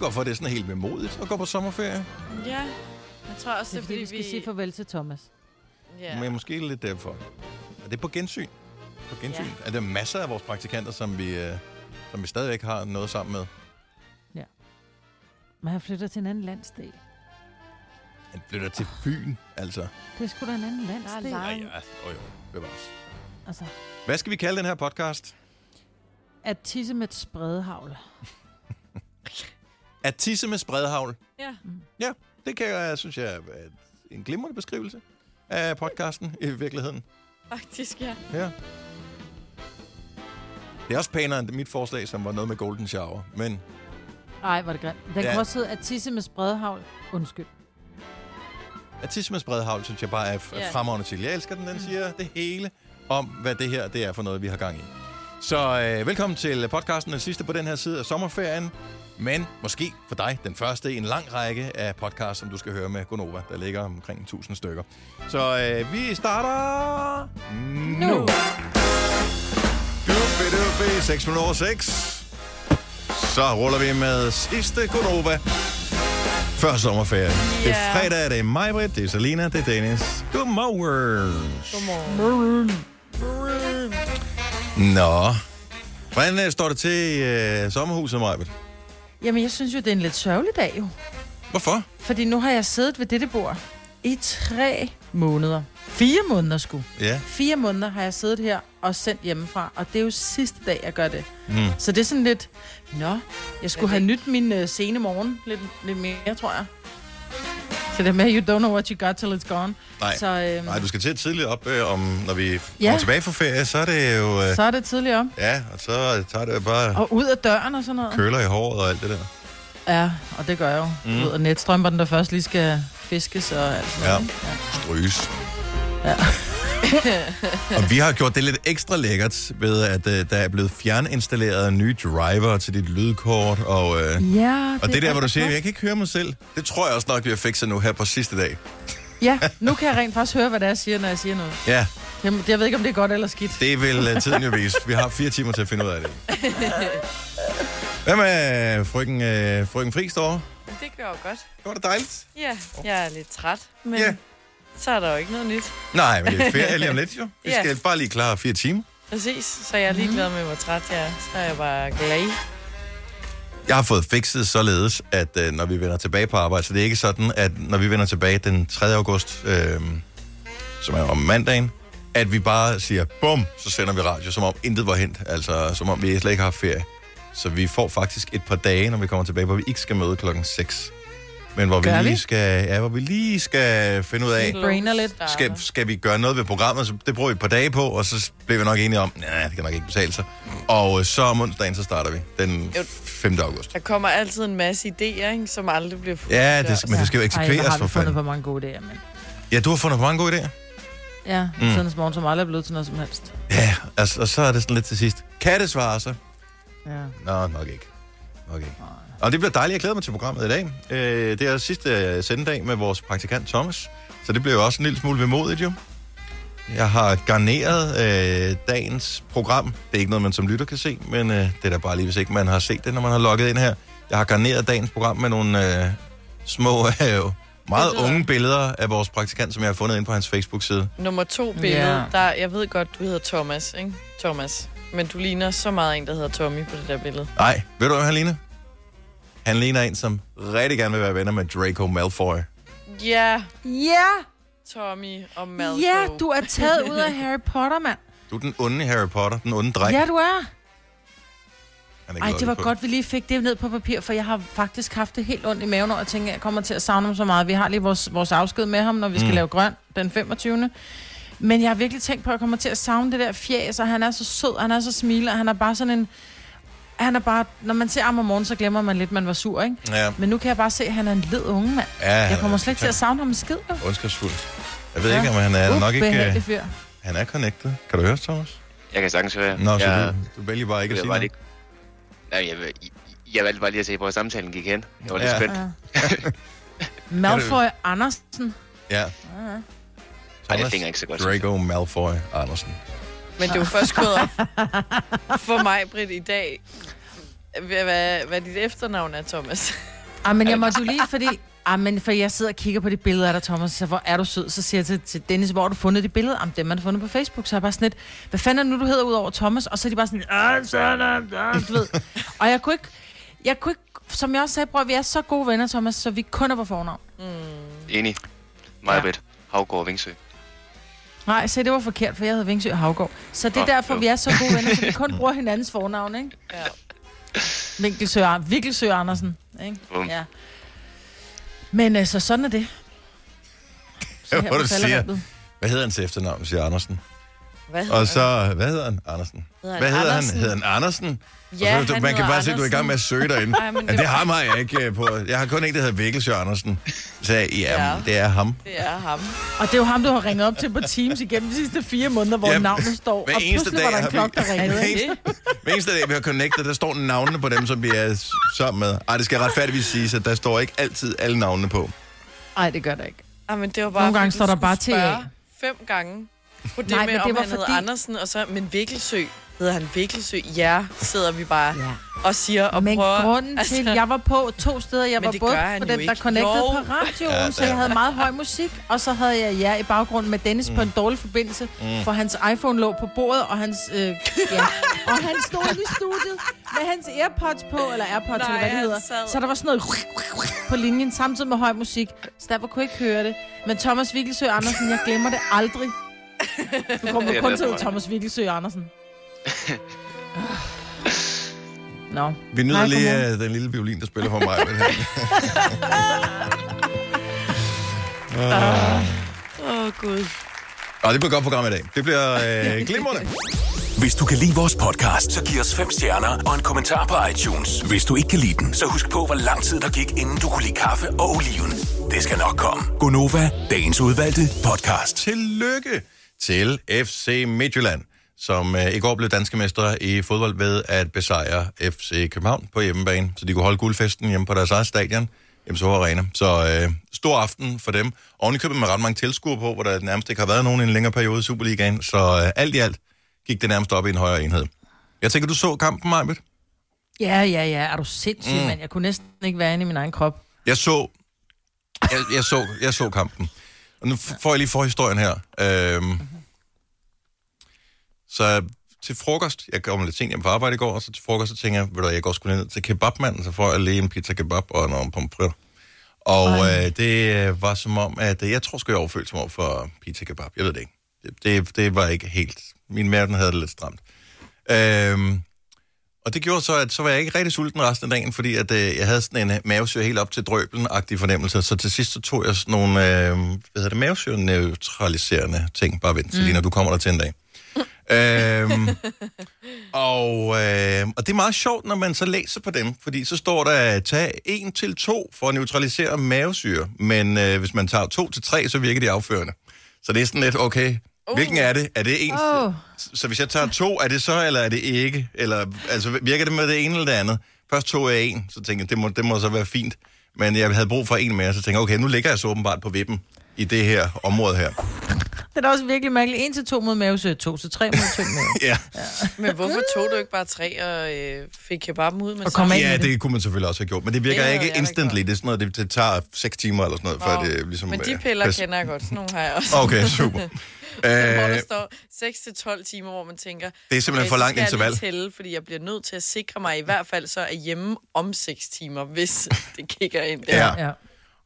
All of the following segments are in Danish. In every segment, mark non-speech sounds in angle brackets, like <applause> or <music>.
ikke, hvorfor det er sådan helt vemodigt at gå på sommerferie. Ja, jeg tror også, Det er fordi, vi skal sige farvel til Thomas. Ja. Men måske lidt derfor. Er det på gensyn? På gensyn? Ja. Er der masser af vores praktikanter, som vi, øh, som vi stadigvæk har noget sammen med? Men han flytter til en anden landsdel. Han flytter til Fyn, altså. Det er sgu da en anden landsdel. Nej. Ja, ja. Oh, jo, bevares. Altså, Hvad skal vi kalde den her podcast? at tisse med et spredehavl. <laughs> At tisse med spredhavl. Ja. Ja, det kan jeg, synes jeg, er en glimrende beskrivelse af podcasten i virkeligheden. Faktisk, ja. Ja. Det er også pænere end mit forslag, som var noget med golden shower. Men Ej, var det grimt. Den Ja. kan også hedde at tisse med spredehavl. Undskyld. at tisse med spredhavl, synes jeg bare er f- Ja. fremragende til. Jeg elsker den, den siger det hele om, hvad det her det er for noget, vi har gang i. Så øh, velkommen til podcasten, den sidste på den her side af sommerferien. Men måske for dig den første i en lang række af podcasts, som du skal høre med Gonova. Der ligger omkring 1000 stykker. Så øh, vi starter nu. Nu. Dubi, dubi, 6 minutter over 6. Så ruller vi med sidste Gonova. Før sommerferien. Det er fredag, det er mig, Britt, det er Selina, det er Dennis. Godmorgen. Godmorgen. Nå. Hvordan øh, står det til øh, sommerhuset, Majbet? Jamen, jeg synes jo, det er en lidt sørgelig dag jo. Hvorfor? Fordi nu har jeg siddet ved dette bord i tre måneder. Fire måneder sgu. Ja. Fire måneder har jeg siddet her og sendt hjemmefra, og det er jo sidste dag, jeg gør det. Mm. Så det er sådan lidt, nå, jeg skulle have nyt min uh, sene morgen lidt, lidt mere, tror jeg. Så det er med, you don't know what you got till it's gone. Nej. Så, øhm, Nej, du skal til tidligt op, øh, om, når vi kommer Ja. tilbage fra ferie, så er det jo... Øh, så er det tidligt op. ja, og så tager det jo bare Og ud af døren og sådan noget. køler i håret og alt det der. Ja, og det gør jeg jo. Mm. Ud af netstrømperne, der først lige skal fiskes og alt sådan Ja. noget. ikke? Stryges. Ja. Og vi har gjort det lidt ekstra lækkert ved, at øh, der er blevet fjerninstalleret nye driver til dit lydkort. Og, øh, Ja, og det der, hvor du siger, jeg kan ikke høre mig selv. Det tror jeg også nok, vi har fikset nu her på sidste dag. Ja, nu kan jeg rent faktisk høre, hvad det er, jeg siger, når jeg siger noget. Ja, Jeg, jeg ved ikke, om det er godt eller skidt. det vil uh, tiden jo vise. Vi har fire timer til at finde ud af det. <laughs> Hvad med frøken, øh, frøken Friis derovre? Det gør jo godt. Det var da dejligt. Ja, jeg er lidt træt, men Ja. Så er der jo ikke noget nyt. Nej, men det er ferie lige om <laughs> lidt jo. Vi Ja. skal bare lige klare fire timer. Præcis, så jeg er ligeglad med, hvor træt jeg er. Så er jeg bare glad. Jeg har fået fikset således, at øh, når vi vender tilbage på arbejde, så det er ikke sådan, at når vi vender tilbage den 3. august, øh, som er om mandagen, at vi bare siger, bum, så sender vi radio, som om intet var hent. Altså, som om vi slet ikke har haft ferie. Så vi får faktisk et par dage, når vi kommer tilbage, hvor vi ikke skal møde klokken 6. Men hvor vi lige vi? skal, ja, hvor vi lige skal finde ud af, brainer lidt. skal, skal vi gøre noget ved programmet, så det bruger vi et par dage på, og så bliver vi nok enige om, nej, det kan nok ikke betale sig. Og øh, så om onsdagen, så starter vi, den Jo. 5. august. Der kommer altid en masse idéer, ikke, som aldrig bliver fuldt. Ja, det, men det skal jo Ej, eksekveres jeg har for vi fundet fanden. på mange gode idéer, men... Ja, du har fundet på mange gode idéer. Ja, Mm. siden morgen, som aldrig er blevet til noget som helst. Ja, altså, og så er det sådan lidt til sidst. Kan det svare sig? Ja. Nå, nok ikke. Nok ikke. Og det bliver dejligt. Jeg glæder mig til programmet i dag. Øh, det er sidste øh, sendedag med vores praktikant Thomas. Så det bliver jo også en lille smule vemodigt, jo. Jeg har garneret øh, dagens program. Det er ikke noget, man som lytter kan se, men øh, det er da bare lige, hvis ikke man har set det, når man har logget ind her. Jeg har garneret dagens program med nogle øh, små, øh, meget unge billeder af vores praktikant, som jeg har fundet ind på hans Facebook-side. Nummer to billede, Ja. der, jeg ved godt, du hedder Thomas, ikke? Thomas. Men du ligner så meget en, der hedder Tommy på det der billede. Nej, ved du, hvad han ligner? Han ligner en, som rigtig gerne vil være venner med Draco Malfoy. Ja, Ja! Tommy og Malfoy. Ja, du er taget ud af Harry Potter, mand. Du er den onde Harry Potter, den onde dreng. Ja, du er. Han er Ej, det var på. godt, vi lige fik det ned på papir, for jeg har faktisk haft det helt ondt i maven, og jeg tænker, jeg kommer til at savne ham så meget. Vi har lige vores, vores afsked med ham, når vi skal Mm. mm. lave grøn den 25. Men jeg har virkelig tænkt på, at jeg kommer til at savne det der fjæs, og han er så sød, og han er så smiler, og han er bare sådan en... Han er bare, når man ser ham om morgenen, så glemmer man lidt, at man var sur, ikke? Ja, Men nu kan jeg bare se, at han er en led unge mand. ja Jeg kommer slet ikke til at savne ham en skid, jo. Ondskabsfuld. Jeg ved ikke, om han er nok ikke... Uh, fyr. han er connected. Kan du høre os, Thomas? Jeg kan sagtens høre. Nå, så jeg, du, du vælger bare ikke at sige var noget. ikke... Nej, jeg, jeg, jeg valgte bare lige at se, hvor samtalen gik hen. Jeg var lidt Ja. spændt. Ja. <laughs> Malfoy Andersen. Ja, Ej, det Thomas klinger ikke så godt. Draco Malfoy Andersen. Men det er jo <laughs> først gået op for mig, Britt, i dag, hvad, hvad, dit efternavn er, Thomas. <laughs> Ah, men jeg måtte jo lige, fordi... Ah, men for jeg sidder og kigger på de billeder af dig, Thomas, så hvor er du sød. Så siger jeg til, til Dennis, hvor har du fundet de billeder? Jamen, dem har du fundet på Facebook. Så er jeg bare sådan lidt, hvad fanden er det nu, du hedder ud over Thomas? Og så er de bare sådan, ah, så der, ah, du ved. Og jeg kunne ikke, jeg kunne ikke, som jeg også sagde, bror, vi er så gode venner, Thomas, så vi kun er på fornavn. Enig. Majbet. Havgård Vingsø. Nej, se, det var forkert, for jeg hedder Vingsø Havgård. Så det er Åh, derfor, jo. vi er så gode venner, så vi kun <laughs> bruger hinandens fornavn, ikke? Ja. Vinkelsø, Vinkelsø Andersen, ikke? Ja. Men altså, sådan er det. Så Ja, her hvor du siger. Hvad hedder hans efternavn, siger Andersen. Hvad Og så, hvad hedder han? Andersen. Hedder han Hvad hedder han? Andersen? Hedder han Andersen? Ja, og så, han man kan bare se, at du er i gang med at søge derinde. Ej, men men det det var- har mig jeg ikke øh, på. Jeg har kun en, der hedder Vikkelsjø Andersen. Så ja, Ja. det er ham. Det er ham. Og det er jo ham, du har ringet op til på Teams igennem de sidste fire måneder, hvor Ja, navnet står. hver og eneste pludselig var dag der en klokke, der ringede. Hver eneste, hver eneste dag, vi har connectet, der står navnene på dem, som vi er sammen med. Ej, det skal retfærdigvis siges, at der står ikke altid alle navnene på. Nej, det gør det ikke. Ah, men det var bare, Nogle gange står der bare TA. Fem gange på det Nej, Nej, men med, det om var han fordi... hedder Andersen, og så, men Vikkelsø, hedder han Vikkelsø? Ja, sidder vi bare Ja. og siger og Men prøver... grunden altså, til, jeg var på to steder, jeg Men var både på den, der connected Jo. på radioen, Ja, ja, så jeg ja. havde meget høj musik, og så havde jeg jer i baggrunden med Dennis mm. på en dårlig forbindelse, mm. for hans iPhone lå på bordet, og hans, øh, ja. og han stod i studiet med hans Airpods på, eller Airpods, Nej, eller hvad det hedder. sad- Så der var sådan noget på linjen, samtidig med høj musik, så derfor kunne jeg ikke høre det. Men Thomas Vikkelsø Andersen, jeg glemmer det aldrig. Du kommer Det er kun til. Thomas Vikkelsø Andersen. <laughs> Nå. Vi nyder Nej, lige uh, den lille violin, der spiller for mig. <laughs> Åh, oh, Gud. Og det bliver et godt program i dag. Det bliver øh, <laughs> glimrende. Hvis du kan lide vores podcast, så giv os fem stjerner og en kommentar på iTunes. Hvis du ikke kan lide den, så husk på, hvor lang tid der gik, inden du kunne lide kaffe og oliven. Det skal nok komme. Gonova, dagens udvalgte podcast. Tillykke til FC Midtjylland, som øh, i går blev danske mestre i fodbold ved at besejre FC København på hjemmebane, så de kunne holde guldfesten hjemme på deres eget stadion, MSH Arena. Så øh, stor aften for dem. Oven i købet med ret mange tilskuere på, hvor der nærmest ikke har været nogen i en længere periode i Superligaen, så øh, alt i alt gik det nærmest op i en højere enhed. Jeg tænker, du så kampen, Majbet? Ja, ja, ja. Er du sindssyg, mm. mand? Jeg kunne næsten ikke være inde i min egen krop. Jeg så, jeg, jeg så, jeg så kampen. Og nu får jeg lige forhistorien her. Øhm, så til frokost, jeg kom lidt sent hjem på arbejde i går, og så til frokost, så tænker jeg, ved du, jeg går sgu ned til kebabmanden, så får jeg lige en pizza kebab og nogle pomfritter. Og øh, det øh, var som om, at øh, jeg tror sgu, jeg overfølte mig over for pizza kebab. Jeg ved det ikke. Det, det, det var ikke helt... Min mave, den havde det lidt stramt. Øhm, og det gjorde så, at så var jeg ikke rigtig sulten resten af dagen, fordi at, øh, jeg havde sådan en mavesyre helt op til drøbelen-agtig fornemmelse. Så til sidst så tog jeg sådan nogle øh, hvad hedder det, mavesyre-neutraliserende ting. Bare vent til lige, når du kommer der til en dag. øhm, og, øh, og det er meget sjovt, når man så læser på dem, fordi så står der, tag 1 til 2 for at neutralisere mavesyre, men øh, hvis man tager 2 til 3, så virker de afførende. Så det er sådan lidt, okay, hvilken er det? Er det en? Åh. Så hvis jeg tager to, er det så, eller er det ikke? Eller, altså, virker det med det ene eller det andet? Først to er en, så tænkte jeg, det må, det må så være fint. Men jeg havde brug for en mere, så tænkte jeg, okay, nu ligger jeg så åbenbart på vippen i det her område her. Det er da også virkelig mærkeligt. 1 til 2 mod mavesø, 2 til 3 mod tynd mave. <laughs> Ja, Men hvorfor tog du ikke bare tre og øh, fik kebaben ud med Og kom ja det. det kunne man selvfølgelig også have gjort, men det virker Det ikke instantly. Det er sådan noget, det, det tager 6 timer eller sådan noget, før det ligesom... Men de øh, piller pas- kender jeg godt. Sådan nogle har jeg også. Okay, super. <laughs> hvor der øh, står 6-12 timer, hvor man tænker... det er simpelthen okay, for langt skal jeg interval. Tælle, fordi jeg bliver nødt til at sikre mig i hvert fald så er hjemme om 6 timer, hvis <laughs> det kigger ind der. Ja. Ja.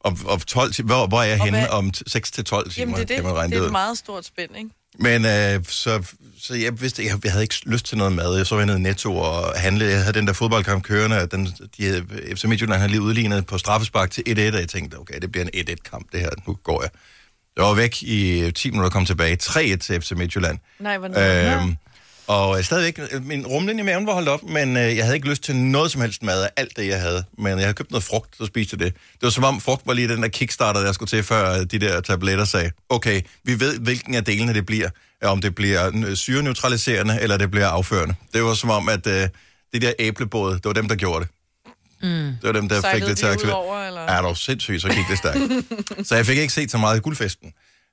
Og, og 12 timer, hvor, hvor er jeg Og henne hvad- om 6 til 12 timer, Jamen det er det. kan man regne Det er ud. et meget stort spænd, ikke? Men øh, så, så jeg vidste, jeg, jeg havde ikke lyst til noget mad. Jeg så jeg ned i Netto og handle. Jeg havde den der fodboldkamp kørende, og den, de, FC Midtjylland havde lige udlignet på straffespark til 1-1, og jeg tænkte, okay, det bliver en 1-1-kamp, det her. Nu går jeg. Jeg var væk i 10 minutter og kom tilbage. 3-1 til FC Midtjylland. Nej, hvordan Øhm, og øh, stadigvæk, min rumlen i maven var holdt op, men øh, jeg havde ikke lyst til noget som helst mad af alt det, jeg havde. Men jeg havde købt noget frugt, så spiste jeg det. Det var som om frugt var lige den der kickstarter, der skulle til, før øh, de der tabletter sagde, okay, vi ved, hvilken af delene det bliver. Ja, Om det bliver øh, syreneutraliserende, eller det bliver afførende. Det var som om, at øh, de der æblebåde, det var dem, der gjorde det. Mm. Det var dem, der fik Sejlede det til at aktivere. eller? Er du sindssygt, så gik det stærkt. <laughs> så jeg fik ikke set så meget af guldfesten,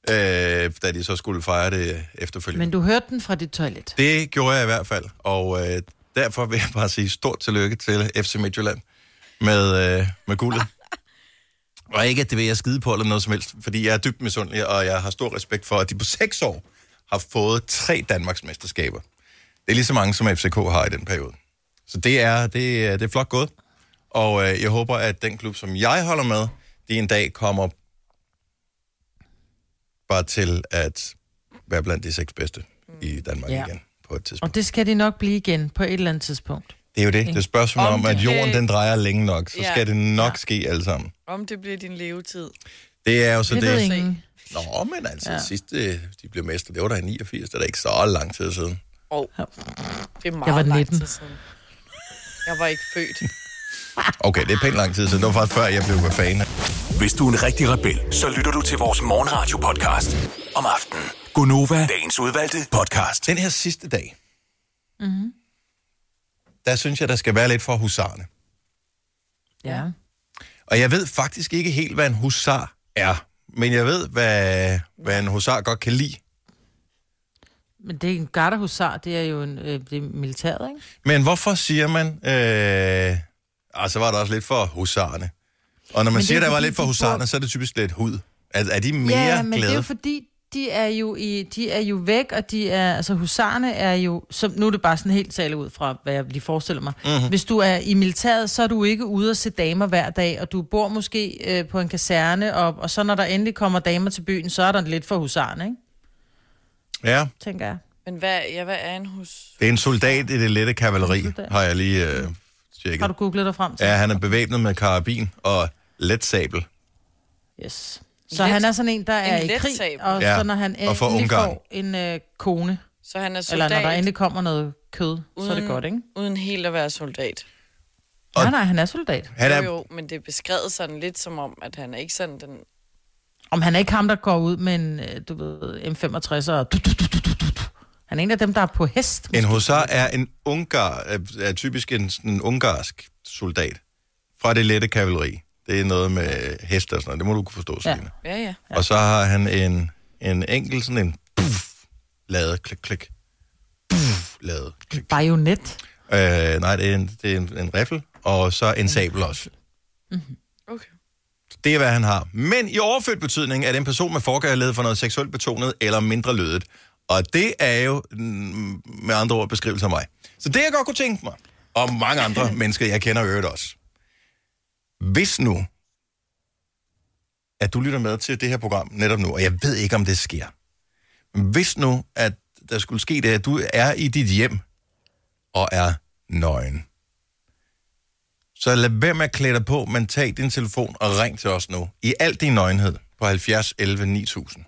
øh, da de så skulle fejre det efterfølgende. Men du hørte den fra dit toilet. Det gjorde jeg i hvert fald, og øh, derfor vil jeg bare sige stort tillykke til FC Midtjylland. med, øh, med guldet. <laughs> Og ikke, at det vil jeg skide på eller noget som helst, fordi jeg er dybt misundelig, og jeg har stor respekt for, at de på seks år har fået tre Danmarks mesterskaber. Det er lige så mange, som FCK har i den periode. Så det er, det er, det er flot gået. Og øh, jeg håber, at den klub, som jeg holder med, de en dag kommer bare til at være blandt de seks bedste i Danmark Ja. ja. igen på et tidspunkt. Og det skal de nok blive igen på et eller andet tidspunkt. Det er jo det. Det er et spørgsmål om, Om at jorden den drejer længe nok, så Ja. skal det nok ske alle sammen. Om det bliver din levetid. Det er jo så Det det. ingen. Nå, men altså, ja. Ja. sidste de blev mester, det var der i 89, det er da ikke så lang tid siden. Oh, det er meget Jeg var lang 19. tid siden. Jeg var ikke født. Okay, det er pænt lang tid siden. Det var faktisk før, jeg blev fan. Hvis du er en rigtig rebel, så lytter du til vores morgenradio-podcast om aftenen. Gunova, dagens udvalgte podcast. Den her sidste dag, Mhm. der synes jeg, der skal være lidt for husarne. Ja. Og jeg ved faktisk ikke helt, hvad en husar er. Men jeg ved, hvad, hvad en husar godt kan lide. Men det er en gardehusar, det er jo en, øh, det er militæret, ikke? Men hvorfor siger man... Øh, ah, så var der også lidt for husarne. Og når man siger, er der var lidt for husarne, så er det typisk lidt hud. Er, er de mere ja, men glade? det er jo fordi, de er jo, i, de er jo væk, og de er, altså husarne er jo, som, nu er det bare sådan helt tale ud fra, hvad jeg lige forestiller mig. Mhm. Mm-hmm. Hvis du er i militæret, så er du ikke ude at se damer hver dag, og du bor måske øh, på en kaserne, og, og så når der endelig kommer damer til byen, så er der lidt for husarne, ikke? Ja, Tænker jeg. Men hvad, ja, hvad er en hus? det er en soldat i det lette kavaleri, har jeg lige øh, tjekket. Har du googlet dig frem til? Ja, han er bevæbnet med karabin og let sabel. Yes. Så Let- han er sådan en, der er en i krig, sabel. og Ja, så når han endelig Ungarn. får en øh, kone, Så han er eller soldat, når der endelig kommer noget kød, så er det Uden- godt, ikke? uden helt at være soldat. Og- Nej, nej, han er soldat. Han Jo, er, jo, men det er beskrevet sådan lidt som om, at han er ikke sådan den... Om han er ikke ham, der går ud med en, øh, du ved, M65 og... Du, du, du, du, du, du. Han er en af dem, der er på hest. en husar er en ungar, er, typisk en, en ungarsk soldat fra det lette kavaleri. Det er noget med heste og sådan noget. Det må du kunne forstå. Selina. Ja, ja. Ja. Og så har han en, en enkelt sådan en puff, lavet klik, klik. Puff, lavet klik. Bajonet. Øh, nej, det er en, det er en, en riffel, og så en sabel også. Okay. Det er, hvad han har. Men i overført betydning er det en person med forkærlighed for noget seksuelt betonet eller mindre lødet. Og det er jo mm, med andre ord beskrivelse af mig. Så det, jeg godt kunne tænke mig, og mange andre <laughs> mennesker, jeg kender øvrigt også. Hvis nu, at du lytter med til det her program netop nu, og jeg ved ikke, om det sker. Hvis nu, at der skulle ske det, at du er i dit hjem og er nøgen, så lad være med at klæde dig på, men tag din telefon og ring til os nu. I al din nøgenhed på 70 11 9000.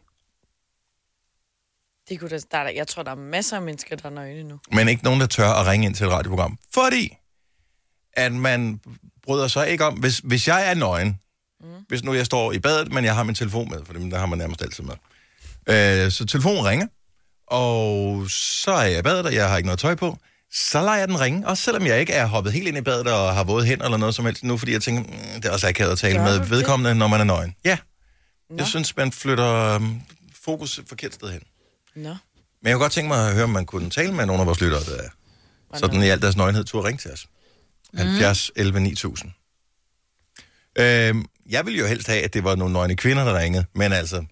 Det kunne da, der, er jeg tror, der er masser af mennesker, der er nøgne nu. Men ikke nogen, der tør at ringe ind til et radioprogram. Fordi at man bryder sig ikke om, hvis, hvis jeg er nøgen, mm. hvis nu jeg står i badet, men jeg har min telefon med, for der har man nærmest altid med. Øh, så telefonen ringer, og så er jeg i badet, og jeg har ikke noget tøj på. Så lader jeg den ringe, også selvom jeg ikke er hoppet helt ind i badet og har våde hænder eller noget som helst nu, fordi jeg tænker, mm, det er også akavet at tale Gør med det? vedkommende, når man er nøgen. Ja, Nå. jeg synes, man flytter um, fokus forkert sted hen. Nå. Men jeg kunne godt tænke mig at høre, om man kunne tale med nogle af vores lyttere, der er sådan i al deres nøgenhed, turde ringe til os. 70 11 9000. Øhm, jeg ville jo helst have, at det var nogle nøgne kvinder, der ringede, men altså,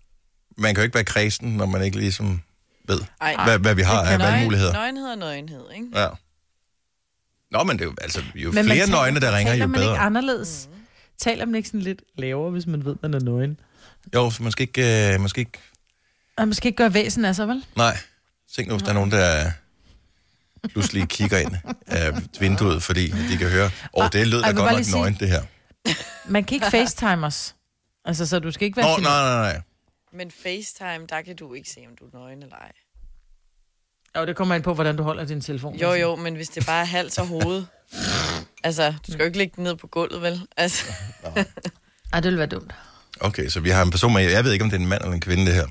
man kan jo ikke være kredsen, når man ikke ligesom ved, Ej. hvad, hvad vi har af valgmuligheder. Nøgenhed og nøgenhed, ikke? Ja. Nå, men det er jo, altså, jo Men flere taler- nøgne, der ringer, taler jo man ikke bedre. anderledes? Mm. Taler man ikke sådan lidt lavere, hvis man ved, man er nøgen? Jo, så man skal ikke, øh, man skal ikke Og man skal ikke gøre væsen af sig, vel? Nej. Tænk nu, hvis der er nogen, der pludselig kigger ind af vinduet, fordi de kan høre, åh, oh, det lød da jeg vil godt bare nok sige- nøgen, det her. Man kan ikke <laughs> facetime os. Altså, så du skal ikke være Nå, nej, nej, nej. Men FaceTime, der kan du ikke se, om du er nøgen eller ej. Jo, det kommer ind på, hvordan du holder din telefon. Jo, jo, men hvis det bare er hals og hoved. altså, du skal jo ikke lægge den ned på gulvet, vel? Altså, Ej, det ville være dumt. Okay, så vi har en person med, jeg ved ikke, om det er en mand eller en kvinde, det her,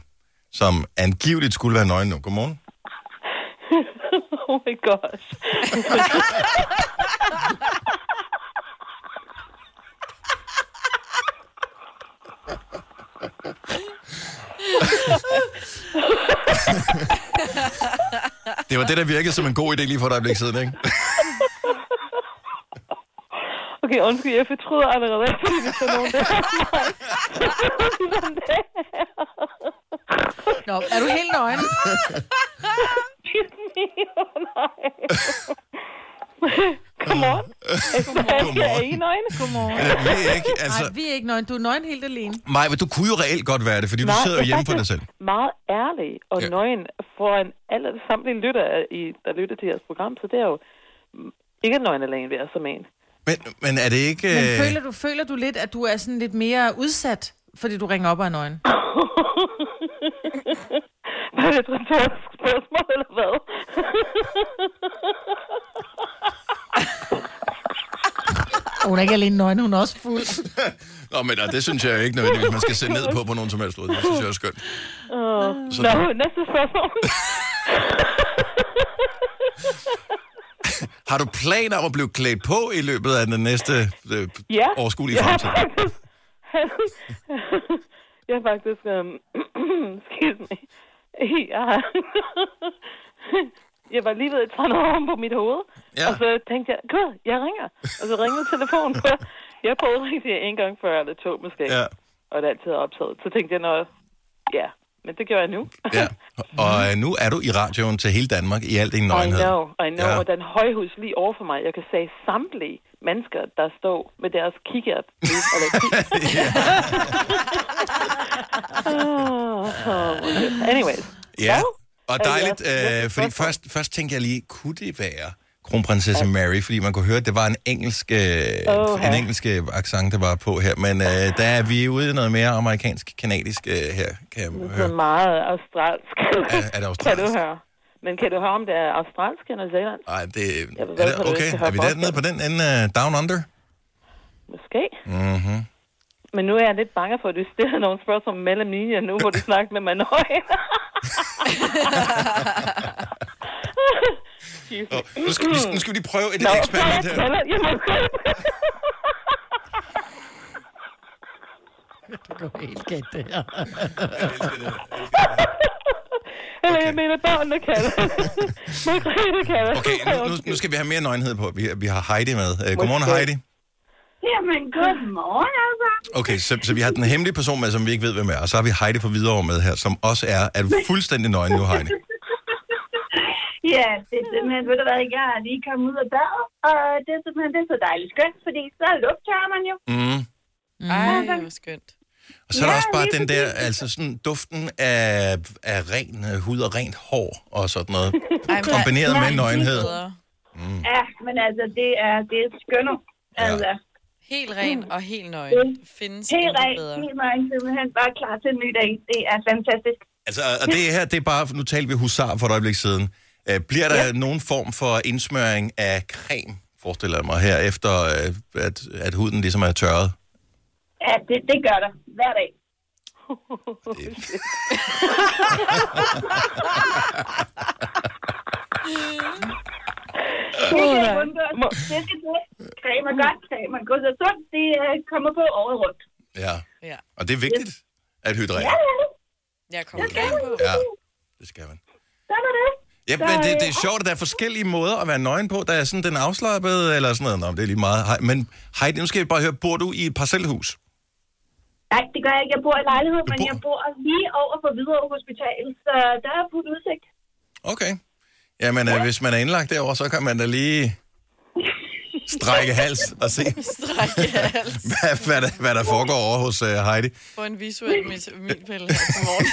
som angiveligt skulle være nøgen nu. Godmorgen. <laughs> Oh my gosh. Det var det, der virkede som en god idé lige for et øjeblik siden, ikke? Okay, undskyld, jeg fortryder allerede, fordi der er nogen, der <laughs> <laughs> er mig. Sådan der. Nå, er du helt nøgen? Nej. Godmorgen. Godmorgen. Er I nøgne? Godmorgen. Jeg ved ikke, altså... Nej, vi er ikke nøgen. Du er nøgen helt alene. Maj, men du kunne jo reelt godt være det, fordi du Nej, sidder jo hjemme er for dig selv. <laughs> Meget ærlig og Ja. nøgen foran alle samtlige lytter, i, der lytter til jeres program, så det er jo ikke nøgen alene ved som en. Men, men er det ikke... Men øh, føler du, føler du lidt, at du er sådan lidt mere udsat, fordi du ringer op er nøgen? <laughs> Var <laughs> det et retorisk spørgsmål, eller hvad? <laughs> Hun er ikke alene nøgen, hun er også fuld. <laughs> Nå, men øh, det synes jeg ikke nødvendigvis, man skal se ned på på nogen som helst måde. Det synes jeg er skønt. Uh, Så Nå, du- næste spørgsmål. Har du planer om at blive klædt på i løbet af den næste øh, ja. overskuelige jeg har fremtid? faktisk... <clears throat> jeg har faktisk... Excuse me. <laughs> Jeg, <laughs> har, jeg var lige ved at tage noget om på mit hoved. Ja. Og så tænkte jeg, gud, jeg ringer. Og så ringede telefonen på. <laughs> Jeg prøvede rigtig en gang før, eller to måske. Ja, Og det er altid optaget. Så tænkte jeg, noget, ja, men det gør jeg nu. ja. Og øh, nu er du i radioen til hele Danmark i al din I nøgenhed. know, I know. Ja. Ja. Og den højhus lige over for mig, jeg kan se samtlige mennesker, der står med deres kikkert. <laughs> eller kig- Ah, Anyways. Ja, og dejligt, øh, fordi først, først tænkte jeg lige, kunne det være kronprinsesse Mary, fordi man kunne høre, at det var en engelsk, øh, Åh, en engelsk øh, accent, der var på her, men øh, der er vi ude i noget mere amerikansk-kanadisk øh, her, kan jeg Det er høre. meget australsk. Er, er det Kan du australsk? høre? Men kan du høre, om det er australsk eller zealand? Nej, det Jeg ved, er det, okay. Er vi dernede på den ende uh, down under? Måske. Mhm. Men nu er jeg lidt bange for, at du stiller nogle spørgsmål mellem linjer nu, hvor du <laughs> snakker med mig nøje. Excuse me. Oh, nu, skal, vi- nu skal vi lige prøve et Nå, eksperiment her. jeg jeg må Det går helt galt, det her. Eller <laughs> jeg mener, børnene kalder. <laughs> Margrethe kalder. Okay, nu, <laughs> nu, nu skal vi have mere nøgenhed på. Vi, vi har Heidi med. Uh, godmorgen. Heidi. Jamen, godmorgen altså. Okay, så, så vi har den hemmelige person med, som vi ikke ved, hvem er. Og så har vi Heidi fra Hvidovre med her, som også er, er fuldstændig nøgen nu, Heidi. Ja, det er simpelthen, ved du hvad, jeg er lige kommet ud af badet, og det er simpelthen det er så dejligt skønt, fordi så lugter man jo. Mm. Ej, hvor skønt. Og så er der Ja, også bare den der, altså sådan duften af, af ren øh, hud og rent hår og sådan noget. Ej, Kombineret med Ja, nøgenhed. bedre. Ja, men altså, det er, det er skønner. Altså, Helt ren og helt nøgen. Mm. Findes helt rent, bedre. helt nøgen, simpelthen bare klar til en ny dag. Det er fantastisk. Altså, og det her, det er bare, nu talte vi husar for et øjeblik siden. Øh, bliver der ja. nogen form for indsmøring af creme, forestiller jeg mig her, efter øh, at, at huden ligesom er tørret? Ja, det, det gør der hver dag. <laughs> Det kan ikke undgås. Det skal til. Creme er godt, creme er godt og sundt. Det øh, kommer på året rundt. Ja. Ja. Og det er vigtigt at hydrere. Ja, ja, Jeg kommer gerne på. Ja, det skal man. sådan er det. Ja, men det, det er sjovt, at der er forskellige måder at være nøgen på. Der er sådan den afslappede, eller sådan noget. Nå, det er lige meget. Hej- Men Heidi, nu skal jeg bare høre, bor du i et parcelhus? Nej, det gør jeg ikke. Jeg bor i lejlighed, men bor- jeg bor lige over for Hvidovre Hospital, så der er fuld udsigt. Okay. Jamen, ja. hvis man er indlagt derovre, så kan man da lige <laughs> strække hals og se, Strække hals. <laughs> hvad, hvad, der, hvad der foregår over hos uh, Heidi. Få en visuel mit- milpille her til morgen.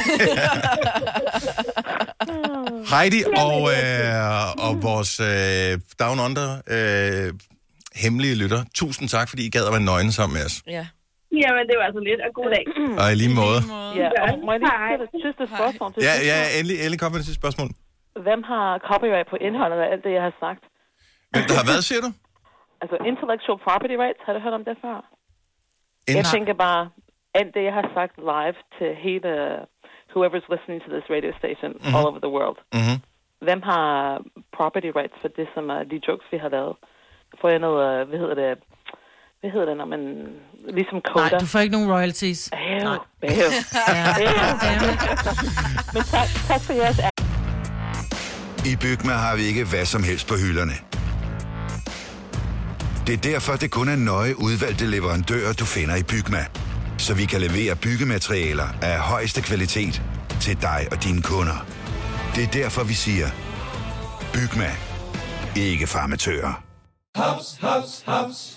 <laughs> Heidi og, øh, og vores øh, Down Under øh, hemmelige lytter, tusind tak, fordi I gad at være nøgne sammen med os. Ja. Jamen, det var så lidt, og god dag. Og i lige måde. Ja, og må jeg lige stille et sidste spørgsmål til Ja, sidst? ja, endelig, endelig kom med det sidste spørgsmål. Hvem har copyright på indholdet af alt det, jeg har sagt? Hvem der har været, siger du? Altså intellectual property rights, har du hørt om det før? Jeg tænker bare, alt det, jeg har sagt live til hele whoever's listening to this radio station mm-hmm. all over the world. mm-hmm. Hvem har property rights for det, som er de jokes, vi har lavet? Får jeg noget, øh, hvad hedder det, hvad hedder det, når man, ligesom Nej, coder? du får ikke nogen royalties. Nej. <laughs> Men tak, tak for jeres I Bygma har vi ikke hvad som helst på hylderne. Det er derfor, det kun er nøje udvalgte leverandører, du finder i Bygma. Så vi kan levere byggematerialer af højeste kvalitet til dig og dine kunder. Det er derfor, vi siger, Bygma. Ikke farmatører. Haps, haps, haps.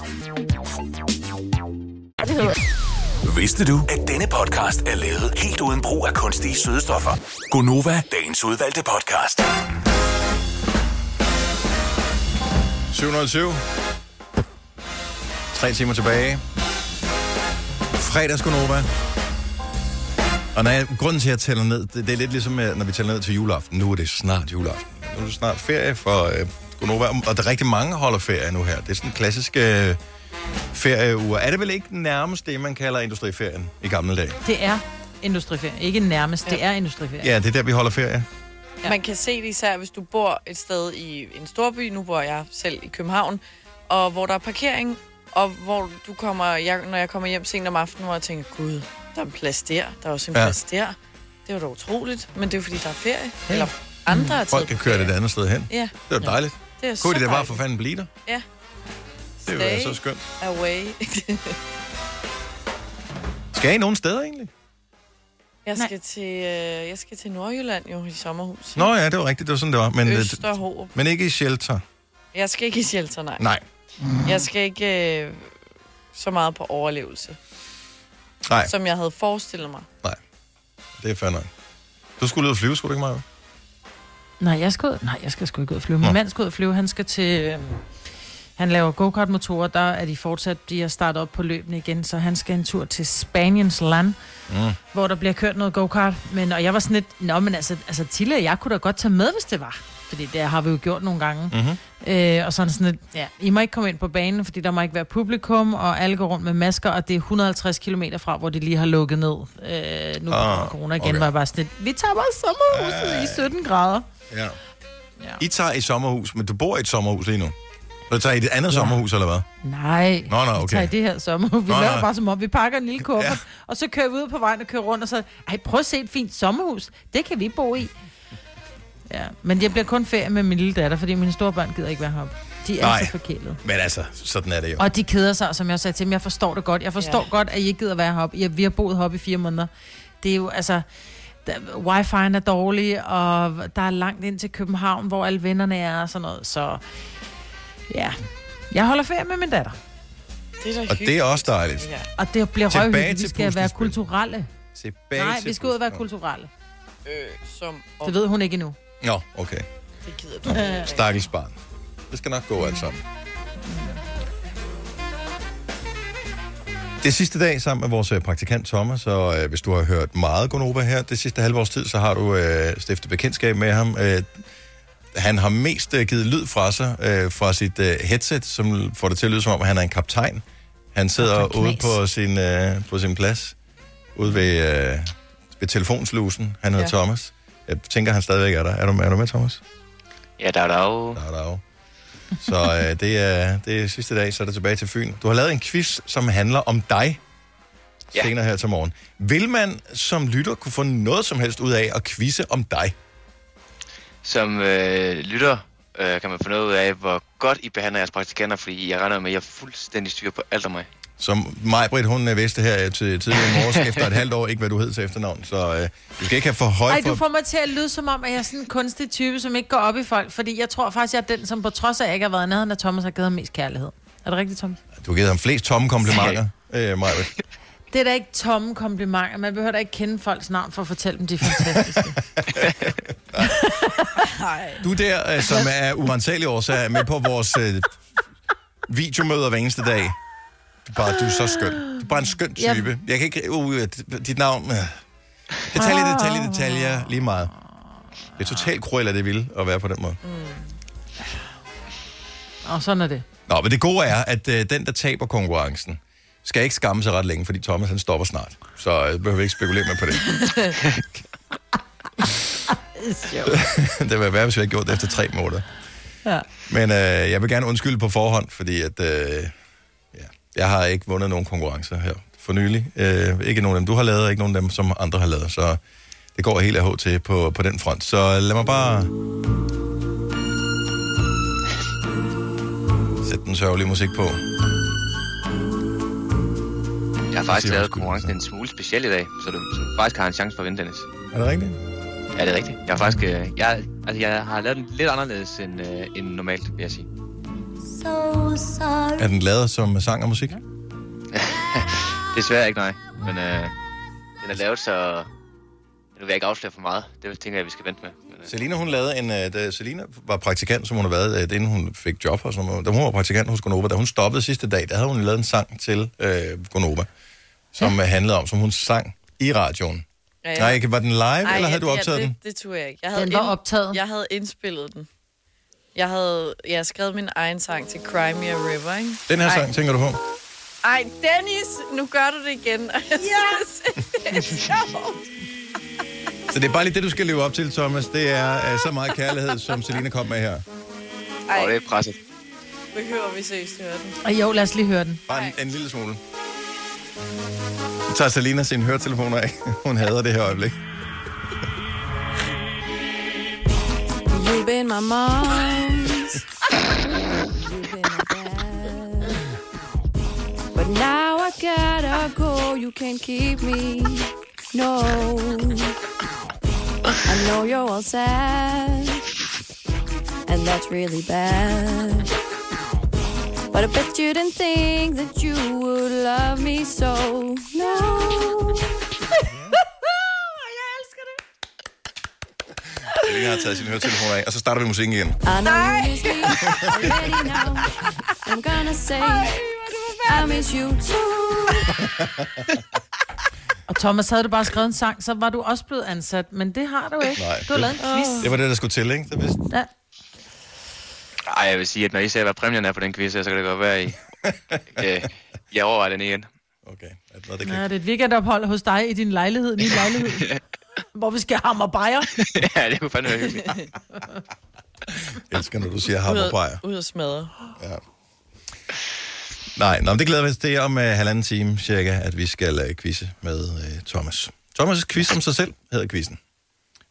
Vidste du, at denne podcast er lavet helt uden brug af kunstige sødestoffer? Gonova, dagens udvalgte podcast. 707. Tre timer tilbage. Fredagsgonova. Og når jeg, grunden til, at jeg tæller ned, det, det er lidt ligesom, øh, når vi tæller ned til juleaften. Nu er det snart juleaften. Nu er det snart ferie for øh, Gonova. Og der er rigtig mange, der holder ferie nu her. Det er sådan en klassisk øh, ferieuger. Er det vel ikke nærmest det, man kalder industriferien i gamle dage? Det er industriferie. Ikke nærmest, det er industriferie. Ja, det er der, vi holder ferie. Ja. Man kan se det især, hvis du bor et sted i en storby. Nu bor jeg selv i København. Og hvor der er parkering, og hvor du kommer, jeg, når jeg kommer hjem sent om aftenen, hvor jeg tænker, gud, der er en plads der, der er også en Ja. ja. plads der. Det var da utroligt, men det er jo fordi, der er ferie. Ja. Eller andre er taget Folk kan køre det et andet sted hen. Ja. Det er jo dejligt. Det er Kunne så det da bare for fanden blive der? Ja. Det er jo så skønt. Away. <laughs> Skal I nogen steder egentlig? jeg, skal til, øh, jeg skal til Nordjylland jo i sommerhus. Nå ja, det var rigtigt. Det var sådan, det var. Men, øh, Østerhåb. men ikke i shelter. Jeg skal ikke i shelter, nej. Nej. Jeg skal ikke øh, så meget på overlevelse, Nej, som jeg havde forestillet mig. det er fair nok. Du skulle ud og flyve, skulle du ikke, Maja? Nej, jeg skal, ud, nej, jeg skal sgu ikke ud og flyve. Min Nå. mand skal ud og flyve. Han skal til... Øh, han laver go-kart-motorer. Der er de fortsat... De har startet op på løbene igen, så han skal en tur til Spaniens land, Mm. hvor der bliver kørt noget go-kart. Men, og jeg var sådan lidt... Nå, men altså, altså Tille jeg kunne da godt tage med, hvis det var. Fordi det har vi jo gjort nogle gange. Mm-hmm. Øh, og sådan sådan lidt, ja, I må ikke komme ind på banen, fordi der må ikke være publikum, og alle går rundt med masker, og det er 150 km fra, hvor de lige har lukket ned. Øh, nu Ah, corona igen, okay. var jeg bare sådan lidt, vi tager bare sommerhuset Ja, i 17 grader. Ja. I tager i sommerhus, men du bor i et sommerhus lige nu. Du tager i et andet ja. sommerhus, eller hvad? Nej, Nå, nå, vi okay. tager i det her sommerhus. Vi Nå, laver nå. bare som om, vi pakker en lille kuffert, <laughs> ja. og så kører vi ud på vejen og kører rundt, og så, ej, prøv at se et fint sommerhus. Det kan vi bo i. Ja, men jeg bliver kun ferie med min lille datter, fordi mine store børn gider ikke være heroppe. De er Nej. så forkælet. Men altså, sådan er det jo. Og de keder sig, som jeg sagde til dem. Jeg forstår det godt. Jeg forstår ja. godt, at I ikke gider være heroppe. Jeg, vi har boet heroppe i fire måneder. Det er jo, altså... Der, wifi'en er dårlig, og der er langt ind til København, hvor alle vennerne er og sådan noget. Så ja, jeg holder ferie med min datter. Det er da Og det er også dejligt. Ja. Og det bliver Tilbage røvhyggeligt. Vi til skal være puslespil. kulturelle. Tilbage Nej, til vi skal ud og være puslespil. kulturelle. Øh, som Det ved hun ikke endnu. Nå, okay. Det gider du. Stakkels barn. Det skal nok gå alt sammen. Det er sidste dag sammen med vores øh, praktikant Thomas, så øh, hvis du har hørt meget Gonova her det sidste halve års tid, så har du øh, stiftet bekendtskab med ham. Øh, han har mest øh, givet lyd fra sig øh, fra sit øh, headset, som får det til at lyde som om, han er en kaptajn. Han sidder Kaptajn ude på sin, øh, på sin plads, ude ved, øh, ved telefonslusen. Han hedder Ja. Thomas. Jeg tænker, han stadigvæk er der. Er du, er du med, Thomas? Ja, der er der. Der er der. Så øh, <laughs> det, er, det er sidste dag, så er det tilbage til Fyn. Du har lavet en quiz, som handler om dig Ja. senere her til morgen. Vil man som lytter kunne få noget som helst ud af at quizze om dig? Som øh, lytter øh, kan man få noget ud af, hvor godt I behandler jeres praktikanter, fordi jeg regner med, at jeg er fuldstændig styr på alt om mig. Som Majbrit, hun øh, vidste her til tidligere i morges, efter et halvt år, ikke hvad du hed til efternavn. Så øh, du skal ikke have for højt Ej, for... du får mig til at lyde som om, at jeg er sådan en kunstig type, som ikke går op i folk. Fordi jeg tror faktisk, jeg er den, som på trods af, at jeg ikke har været nærheden af Thomas, har givet ham mest kærlighed. Er det rigtigt, Thomas? Du har givet ham flest tomme komplimenter, <laughs> øh, Majbrit. Det er da ikke tomme komplimenter. Man behøver da ikke kende folks navn for at fortælle dem, de er fantastiske. Du der, øh, som er urensagelige årsager, er med på vores øh, videomøder hver eneste dag. Du er bare, du er så skøn. Du er bare en skøn type. Jeg kan ikke... Uh, dit navn... Øh. Detalje, detalje, detaljer. Lige meget. Det er totalt cruel, det vil at være på den måde. Og sådan er det. Nå, men det gode er, at øh, den, der taber konkurrencen, skal ikke skamme sig ret længe, fordi Thomas han stopper snart. Så øh, behøver vi ikke spekulere mere på det. <laughs> det vil være, hvis vi havde gjort det efter tre måneder. Ja. Men øh, jeg vil gerne undskylde på forhånd, fordi at, øh, ja, jeg har ikke vundet nogen konkurrencer her for nylig. Øh, ikke nogen af dem, du har lavet, og ikke nogen af dem, som andre har lavet. Så det går helt af til på, på den front. Så lad mig bare sætte den sørgelige musik på. Jeg har faktisk lavet konkurrencen en smule speciel i dag, så du, så du faktisk har en chance for at vinde, Dennis. Er det rigtigt? Ja, det er rigtigt. Jeg har faktisk øh, jeg, altså, jeg har lavet den lidt anderledes end, øh, end normalt, vil jeg sige. Er den lavet som sang og musik? <laughs> Desværre ikke, nej. Men øh, den er lavet, så... Nu vil jeg ikke afsløre for meget. Det tænker jeg, vi skal vente med. Men, øh, Selina, hun lavede en... øh, Da Selina var praktikant, som hun har været, øh, inden hun fik job og sådan noget. Da hun var praktikant hos Gonova, da hun stoppede sidste dag, der havde hun lavet en sang til øh, Gonova, som ja. handlede om, som hun sang i radioen. Ja, Ja, ja. Nej, ikke, var den live, Ej, eller havde du ja, optaget det, den? Det tog jeg ikke. Jeg havde Den var optaget. Jeg havde indspillet den. Jeg havde jeg skrevet min egen sang til Cry Me a River, ikke? Den her Ej. sang, tænker du på? Ej, Dennis, nu gør du det igen. Og jeg synes, det er sjovt. Så det er bare lige det, du skal leve op til, Thomas. Det er øh, så meget kærlighed, som Selina kom med her. Ej, det er presset. behøver vi seriøst høre den? Og jo, lad os lige høre den. Bare en, en lille smule. Nu tager Selina sine høretelefoner af. <laughs> Hun hader det her øjeblik. You've been my mom's. You've been my dad. But now I gotta go. You can't keep me. No. I know you're all sad. And that's really bad. But I bet you didn't think that you would love me so. No. <laughs> Selina har taget sine høretelefoner af, og så starter vi musikken igen. I know you miss me already now. I'm gonna say I miss you too. <laughs> Og Thomas, havde du bare skrevet en sang, så var du også blevet ansat. Men det har du ikke. Nej, du har lavet en quiz. Det var det, der skulle til, ikke? Det vidste. Ja. Ej, jeg vil sige, at når I ser, hvad præmien er på den quiz, så kan det godt være, I... <laughs> øh, jeg overvejer den igen. Okay. Nå, det Ja, det er et weekendophold hos dig i din lejlighed, min lejlighed. <laughs> hvor vi skal hammer bajer. <laughs> ja, det kunne fandme være hyggeligt. Jeg elsker, når du siger Ud hammerbajer. at- Ud at smadre. Ja. Nej, nå, men det glæder vi os. Er om uh, halvanden time cirka, at vi skal uh, quizze med uh, Thomas. Thomas' quiz om sig selv hedder quizzen.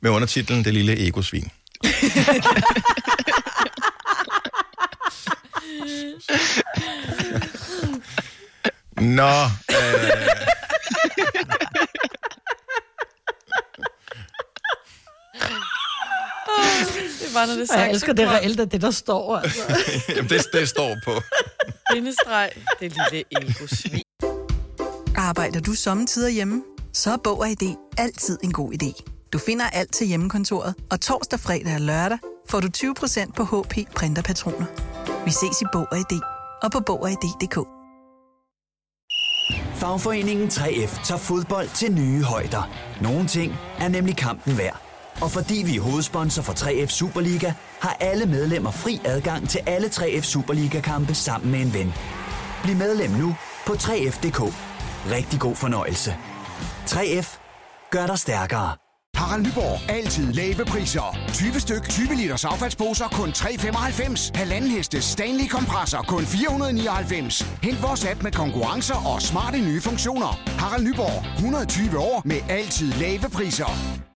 Med undertitlen Det lille egosvin. <laughs> Nå, øh, Det var, når det sagt. jeg elsker det reelt, at det der står. Altså. <laughs> jamen, det, det står på. Bindestreg, det lille ego-svin. Arbejder du sommetider hjemme? Så er Bog og ID altid en god idé. Du finder alt til hjemmekontoret, og torsdag, fredag og lørdag får du 20% på HP printerpatroner. Vi ses i Bog og ID og på Bog og ID.dk. Fagforeningen 3F tager fodbold til nye højder. Nogle ting er nemlig kampen værd. Og fordi vi er hovedsponsor for 3F Superliga, har alle medlemmer fri adgang til alle 3F Superliga-kampe sammen med en ven. Bliv medlem nu på 3F.dk. Rigtig god fornøjelse. 3F gør dig stærkere. Harald Nyborg. Altid lave priser. 20 styk, 20 liters affaldsposer kun 3,95. Halvanden heste Stanley kompresser kun 499. Hent vores app med konkurrencer og smarte nye funktioner. Harald Nyborg. 120 år med altid lave priser.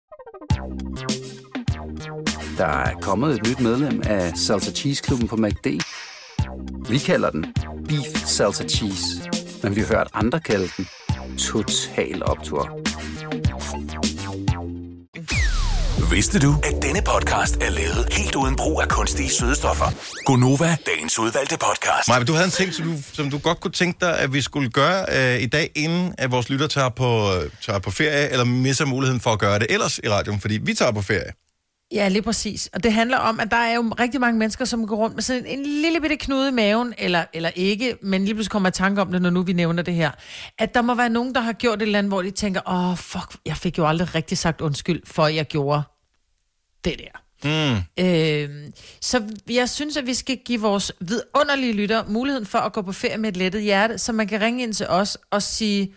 Der er kommet et nyt medlem af Salsa Cheese Klubben på MACD. Vi kalder den Beef Salsa Cheese, men vi har hørt andre kalde den Total Optor. Vidste du, at denne podcast er lavet helt uden brug af kunstige sødestoffer? Gonova, dagens udvalgte podcast. Maja, du havde en ting, som du, som du godt kunne tænke dig, at vi skulle gøre øh, i dag, inden at vores lytter tager på, øh, tager på ferie, eller misser muligheden for at gøre det ellers i radioen, fordi vi tager på ferie. Ja, lige præcis. Og det handler om, at der er jo rigtig mange mennesker, som går rundt med sådan en, en lille bitte knude i maven, eller, eller ikke, men lige pludselig kommer jeg i tanke om det, når nu vi nævner det her. At der må være nogen, der har gjort et eller andet, hvor de tænker, åh, oh, fuck, jeg fik jo aldrig rigtig sagt undskyld, for jeg gjorde det der. Mm. Øh, så jeg synes, at vi skal give vores vidunderlige lytter muligheden for at gå på ferie med et lettet hjerte, så man kan ringe ind til os og sige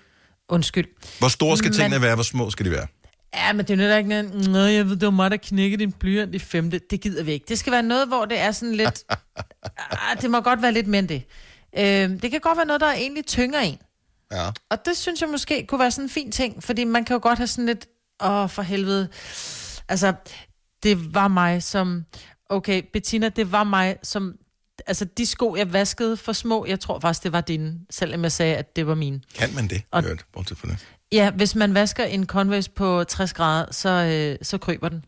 undskyld. Hvor store skal Men- tingene være, hvor små skal de være? Ja, men det er jo netop ikke noget, Nå, jeg ved, det var mig, der knækkede din blyant i femte. Det gider vi ikke. Det skal være noget, hvor det er sådan lidt... <laughs> ah, det må godt være lidt end det. Øh, det kan godt være noget, der egentlig tynger en. Ja. Og det synes jeg måske kunne være sådan en fin ting, fordi man kan jo godt have sådan lidt, åh, for helvede. Altså, det var mig som, okay, Bettina, det var mig som, altså de sko, jeg vaskede for små, jeg tror faktisk, det var dine, selvom jeg sagde, at det var mine. Kan man det? Og- Hørt, bortset fra det. Ja, hvis man vasker en Converse på 60 grader, så, øh, så kryber den.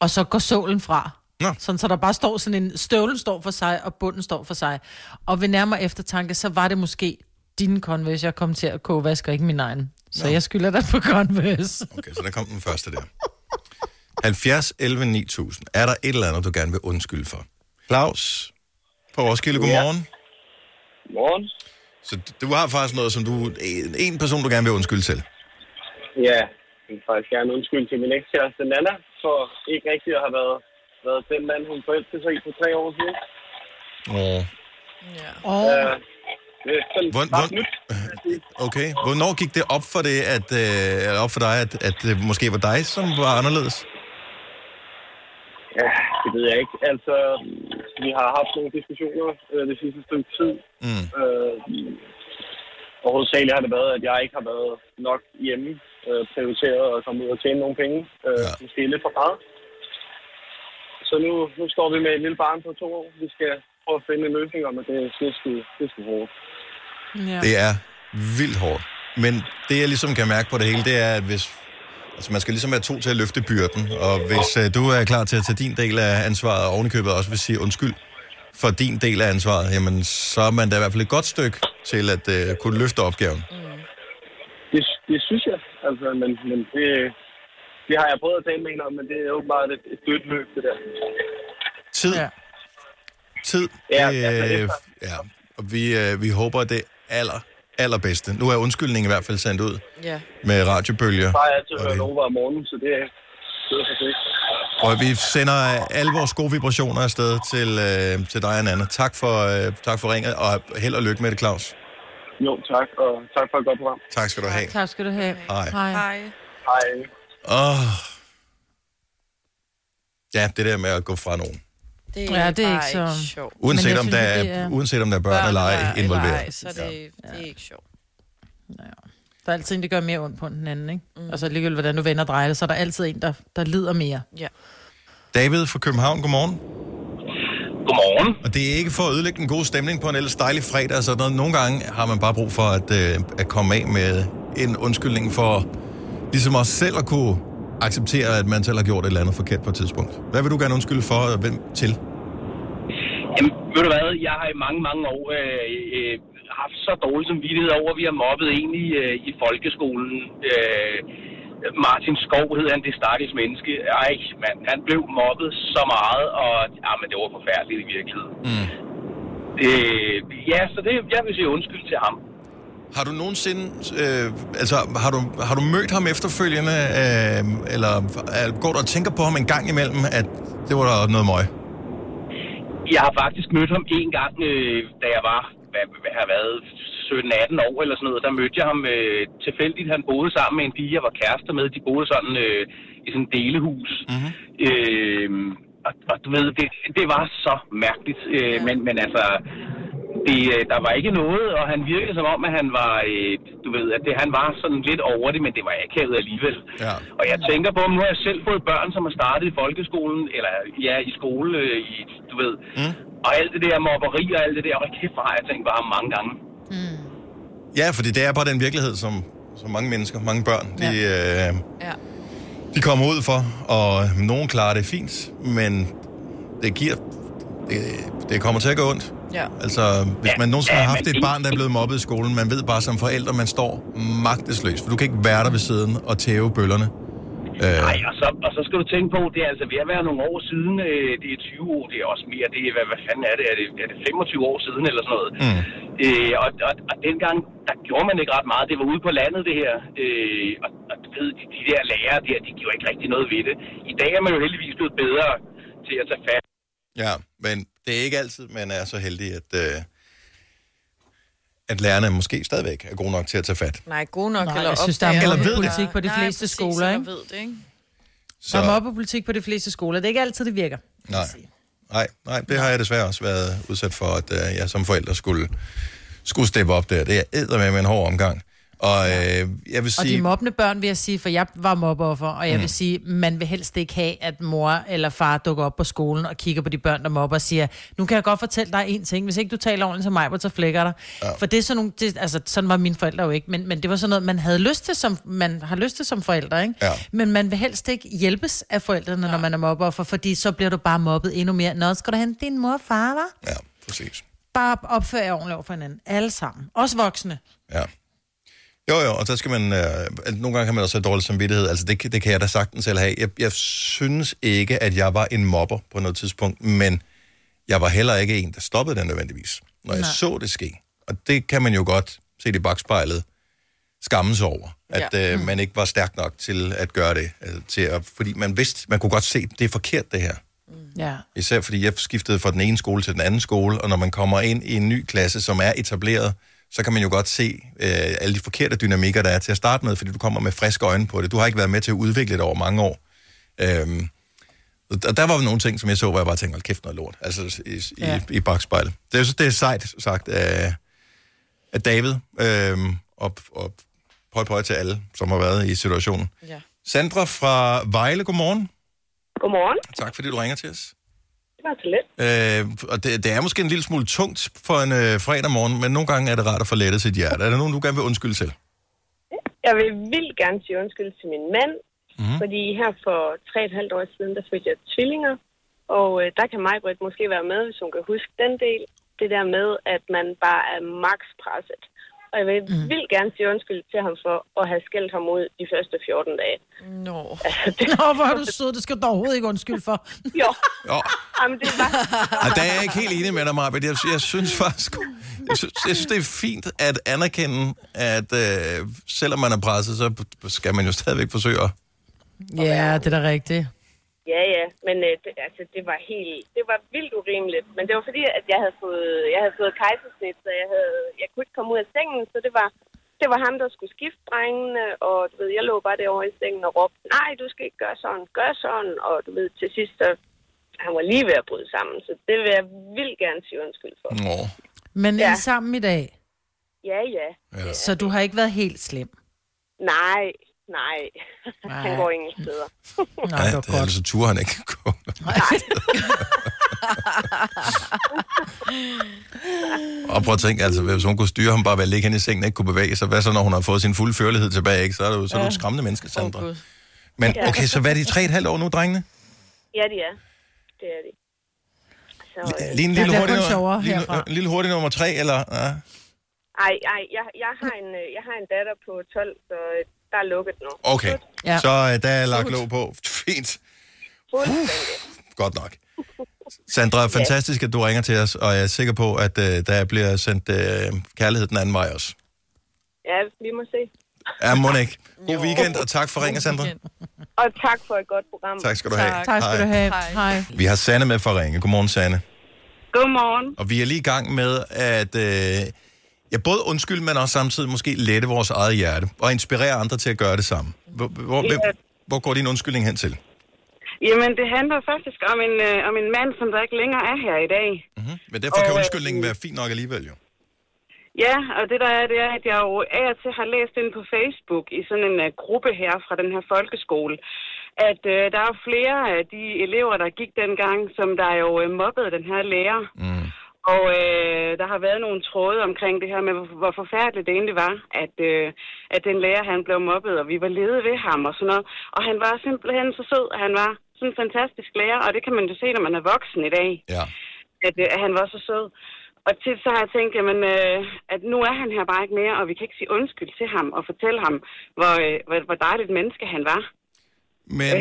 Og så går sålen fra. Nå. Sådan, så der bare står sådan en, støvlen står for sig, og bunden står for sig. Og ved nærmere eftertanke, så var det måske din Converse, jeg kom til at koge vaske, og ikke min egen. Så Nå. jeg skylder dig på Converse. Okay, så der kom den første der. <laughs> 70 11 9000. Er der et eller andet, du gerne vil undskylde for? Claus på Roskilde, godmorgen. Morgen. Så du har faktisk noget, som du... En, en person, du gerne vil undskylde til. Ja, jeg vil faktisk gerne undskylde til min ekskæreste Nana, for ikke rigtig at have været, været den mand, hun forelskede sig i for tre år siden. Åh. Oh. Øh, det er sådan Hvor, hvor, <laughs> okay. Hvornår gik det op for det, at, øh, eller op for dig, at, at det måske var dig, som var anderledes? Det ved jeg ikke. Altså, vi har haft nogle diskussioner øh, det sidste stykke tid. Mm. Øh, og hovedsageligt har det været, at jeg ikke har været nok hjemme, øh, prioriteret og kommet ud og tjene nogle penge. Øh, ja. Måske lidt for meget. Så nu, nu står vi med et lille barn på to år. Vi skal prøve at finde en løsning om, at det, det, er, sgu, det er sgu hårdt. Ja. Det er vildt hårdt. Men det, jeg ligesom kan mærke på det hele, det er, at hvis... Altså, man skal ligesom være to til at løfte byrden, og hvis uh, du er klar til at tage din del af ansvaret, og ovenikøbet også vil sige undskyld for din del af ansvaret, jamen, så er man da i hvert fald et godt stykke til at uh, kunne løfte opgaven. Det, det synes jeg. Altså, men, men det, det har jeg prøvet at tale med hende om, men det er åbenbart et, et dødt løb, det der. Tid. Ja. Tid. Ja, det, altså, øh, ja. Og vi, øh, vi håber det aller, allerbedste. Nu er undskyldningen i hvert fald sendt ud Ja. med radiobølger. Bare altid hørt Nova om morgenen, så det er det er perfekt. Og vi sender alle vores gode vibrationer afsted til, øh, til dig og Anna. Tak for, øh, tak for ringet, og held og lykke med det, Claus. Jo, tak, og tak for et godt program. Tak skal du have. Tak skal du have. Hej. Hej. Hej. Hej. Åh. Ja, det der med at gå fra nogen. Det Ja, det er ikke så- sjovt. Uanset, jeg om, synes, der er, er- uanset om der er børn, eller ej involveret. ej, så er det, det er ikke sjovt. Der er altid en, der gør mere ondt på den anden, ikke? Mm. Altså ligegyldigt, hvordan du vender og drejer det, så er der altid en, der, der lider mere. Ja. David fra København, godmorgen. Godmorgen. Og det er ikke for at ødelægge den gode stemning på en ellers dejlig fredag og sådan noget. Nogle gange har man bare brug for at, øh, at komme af med en undskyldning for ligesom også selv at kunne acceptere, at man selv har gjort et eller andet forkert på et tidspunkt. Hvad vil du gerne undskylde for, og hvem til? Jamen, ved du hvad, jeg har i mange, mange år øh, øh, haft så dårlig samvittighed over, at vi har mobbet en i, øh, i folkeskolen. Øh, Martin Skov hed han, det stakkels menneske. Ej, mand, han blev mobbet så meget, og jamen, det var forfærdeligt i virkeligheden. Mm. Øh, ja, så det, jeg vil sige undskyld til ham. Har du nogensinde, øh, altså har du, har du mødt ham efterfølgende, øh, eller øh, går du og tænker på ham en gang imellem, at det var der noget møg? Jeg har faktisk mødt ham en gang, øh, da jeg var, hvad, hvad har været, 17-18 år eller sådan noget. Der mødte jeg ham øh, tilfældigt. Han boede sammen med en pige, jeg var kærester med. De boede sådan øh, i sådan et delehus. Mm-hmm. Øh, og, og du ved, det, det var så mærkeligt. Øh, men, men altså, det, øh, der var ikke noget, og han virkede som om, at han var, øh, du ved, at det, han var sådan lidt over det, men det var akavet alligevel. Ja. Og jeg tænker på, nu har jeg selv fået børn, som har startet i folkeskolen, eller ja, i skole, øh, i, du ved. Mm. Og alt det der mobberi og alt det der, og kæft, har jeg tænkt bare mange gange. Ja, fordi det er bare den virkelighed, som, som mange mennesker, mange børn, de, øh, Ja. de kommer ud for, og nogen klarer det fint, men det giver... Det, det kommer til at gå ondt. Ja. Altså, hvis man nogensinde har haft et barn, der er blevet mobbet i skolen, man ved bare som forældre, man står magtesløs, for du kan ikke være der ved siden og tæve bøllerne. Øh, Nej, og så, og så skal du tænke på, det er altså ved at være nogle år siden, øh, det er 20 år, det er også mere, det er, hvad, hvad fanden er det, er det, er det 25 år siden eller sådan noget. Mm. Øh, og, og, og dengang, der gjorde man ikke ret meget, det var ude på landet det her, øh, og, og du ved, de, de der lærere der, de gjorde ikke rigtig noget ved det. I dag er man jo heldigvis blevet bedre til at tage fat. Ja, men det er ikke altid, man er så heldig, at, øh, at lærerne måske stadigvæk er gode nok til at tage fat. Nej, god nok, Nej, eller jeg synes, der er Eller ved det. mobbepolitik på de Nej, fleste præcis, skoler, ikke? ved det, ikke? Så... Der er mobbepolitik på de fleste skoler. Det er ikke altid, det virker. Nej. Nej, nej, det har jeg desværre også været udsat for, at øh, jeg som forælder skulle, skulle steppe op der. Det er æder med en hård omgang. Og øh, jeg vil Og sige... de mobbende børn vil jeg sige, for jeg var mobbeoffer, og jeg Mm. vil sige, man vil helst ikke have, at mor eller far dukker op på skolen og kigger på de børn, der mobber og siger, nu kan jeg godt fortælle dig en ting, hvis ikke du taler ordentligt som mig, så flækker dig. Ja. For det er sådan nogle, det, altså sådan var mine forældre jo ikke, men, men det var sådan noget, man havde lyst til som, man har lyst til som forældre, ikke? Ja. Men man vil helst ikke hjælpes af forældrene, ja. når man er mobbeoffer, fordi så bliver du bare mobbet endnu mere. Nå, skal du hente din mor og far, var? Ja, præcis. Bare opfør jer ordentligt over for hinanden. Alle sammen. Også voksne. Ja. Jo, jo, og så skal man... Øh, nogle gange kan man også have dårlig samvittighed. Altså, det, kan- det kan jeg da sagtens selv have. Jeg, jeg synes ikke, at jeg var en mobber på noget tidspunkt, men jeg var heller ikke en, der stoppede den nødvendigvis, når jeg Nej. så det ske. Og det kan man jo godt se i bagspejlet skamme sig over, at Ja. øh, man ikke var stærk nok til at gøre det. Altså, til at, fordi man vidste, man kunne godt se, at det er forkert, det her. Ja. Især fordi jeg skiftede fra den ene skole til den anden skole, og når man kommer ind i en ny klasse, som er etableret, så kan man jo godt se øh, alle de forkerte dynamikker, der er til at starte med, fordi du kommer med friske øjne på det. Du har ikke været med til at udvikle det over mange år. Øhm, og der var nogle ting, som jeg så, hvor jeg bare tænkte, hold kæft noget lort, altså i, Ja. i, i bagspejlet. Det, jeg synes, det er sejt sagt af, af David, øhm, og, og prøv prøv til alle, som har været i situationen. Ja. Sandra fra Vejle, godmorgen. Godmorgen. Tak fordi du ringer til os. Det var så let. Øh, og det, det er måske en lille smule tungt for en øh, fredag morgen, men nogle gange er det rart at få lettet sit hjerte. Er der nogen, du gerne vil undskylde til? Jeg vil vildt gerne sige undskyld til min mand, mm. fordi her for tre et halvt år siden, der fik jeg tvillinger. Og øh, der kan Majbrit måske være med, hvis hun kan huske den del. Det der med, at man bare er max presset. Og jeg vil mm. vildt gerne sige undskyld til ham for at have skældt ham ud de første 14 dage. Nå. Altså, det... Nå, hvor er du sød. Det skal du overhovedet ikke undskylde for. jo. Jo. Jamen, det var... Og der er jeg ikke helt enig med dig, Marbet. Jeg, jeg synes faktisk... Jeg synes, jeg synes, det er fint at anerkende, at øh, selvom man er presset, så skal man jo stadigvæk forsøge at... Ja, det er da rigtigt. Ja, ja, men øh, det, altså, det var helt, det var vildt urimeligt. Men det var fordi, at jeg havde fået, jeg havde fået kejsersnit, så jeg, havde, jeg kunne ikke komme ud af sengen, så det var, det var ham, der skulle skifte drengene, og du ved, jeg lå bare derovre i sengen og råbte, nej, du skal ikke gøre sådan, gør sådan, og du ved, til sidst, så han var lige ved at bryde sammen, så det vil jeg vildt gerne sige undskyld for. Nå. Men ja. I Ja. er sammen i dag, Ja, ja. ja. så du har ikke været helt slem. Nej, nej. Nej. han går ingen steder. <laughs> Nej, det var det er altså tur, han ikke gå. <laughs> Og prøv at tænke, altså, hvis hun kunne styre ham bare ved at ligge hen i sengen og ikke kunne bevæge sig, hvad så, når hun har fået sin fulde førlighed tilbage, ikke? Så er du, så er du et skræmmende menneske, Sandra. Gud. Men okay, så hvad er de tre et halvt år nu, drengene? Ja, det er. Det er de. Så, øh, Lige en lille hurtig, nummer, lille, en lille hurtig nummer tre, eller? Ja. Ej, ej, jeg, jeg, har en, øh, jeg har en datter på 12, så øh, der er lukket nu. Okay, ja. så øh, der er lagt låg på. Fint. Fuldstændig. Godt nok. Sandra, fantastisk, at du ringer til os, og jeg er sikker på, at øh, der bliver sendt øh, kærlighed den anden vej også. Ja, vi må se. Ja, må ikke. God weekend, og tak for ringen, Sandra. Og tak for et godt program. Tak skal du have. Tak skal Hej. du have. Hej. Vi har Sanne med for ringe. Godmorgen, Sanne. Godmorgen. Og vi er lige i gang med at øh, ja, både undskylde, men også samtidig måske lette vores eget hjerte, og inspirere andre til at gøre det samme. Hvor, hvor, Ja. hvor, går din undskyldning hen til? Jamen, det handler faktisk om en, øh, om en mand, som der ikke længere er her i dag. Men derfor kan Og, øh, undskyldningen være fin nok alligevel, jo. Ja, og det der er, det er, at jeg jo af og til har læst ind på Facebook i sådan en uh, gruppe her fra den her folkeskole, at uh, der er flere af de elever, der gik dengang, som der jo uh, mobbede den her lærer. Mm. Og øh, der har været nogle tråde omkring det her med, hvor, forfærdeligt det egentlig var, at, øh, at den lærer, han blev mobbet, og vi var ledet ved ham og sådan noget. Og han var simpelthen så sød, og han var sådan en fantastisk lærer, og det kan man jo se, når man er voksen i dag. Ja. At, øh, at han var så sød. Og tit så har jeg tænkt, jamen, øh, at nu er han her bare ikke mere, og vi kan ikke sige undskyld til ham og fortælle ham, hvor, øh, hvor, hvor dejligt menneske han var. Men,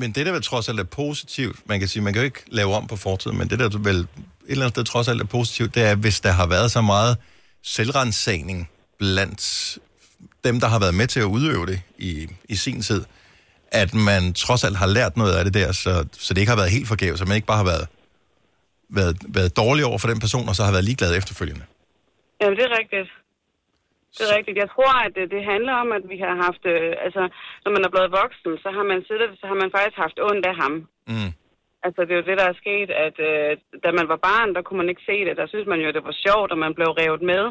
men det, der vel trods alt er positivt, man kan sige, man kan jo ikke lave om på fortiden, men det, der vel eller andet sted trods alt er positivt, det er, hvis der har været så meget selvrensagning blandt dem, der har været med til at udøve det i, i sin tid, at man trods alt har lært noget af det der, så, så det ikke har været helt forgæves, så man ikke bare har været, været, været dårlig over for den person, og så har været ligeglad efterfølgende. Jamen, det er rigtigt. Det er rigtigt. Jeg tror, at det, det handler om, at vi har haft... Øh, altså, når man er blevet voksen, så har man siddet, så har man faktisk haft ondt af ham. Mm. Altså, det er jo det, der er sket, at øh, da man var barn, der kunne man ikke se det. Der synes man jo, at det var sjovt, og man blev revet med.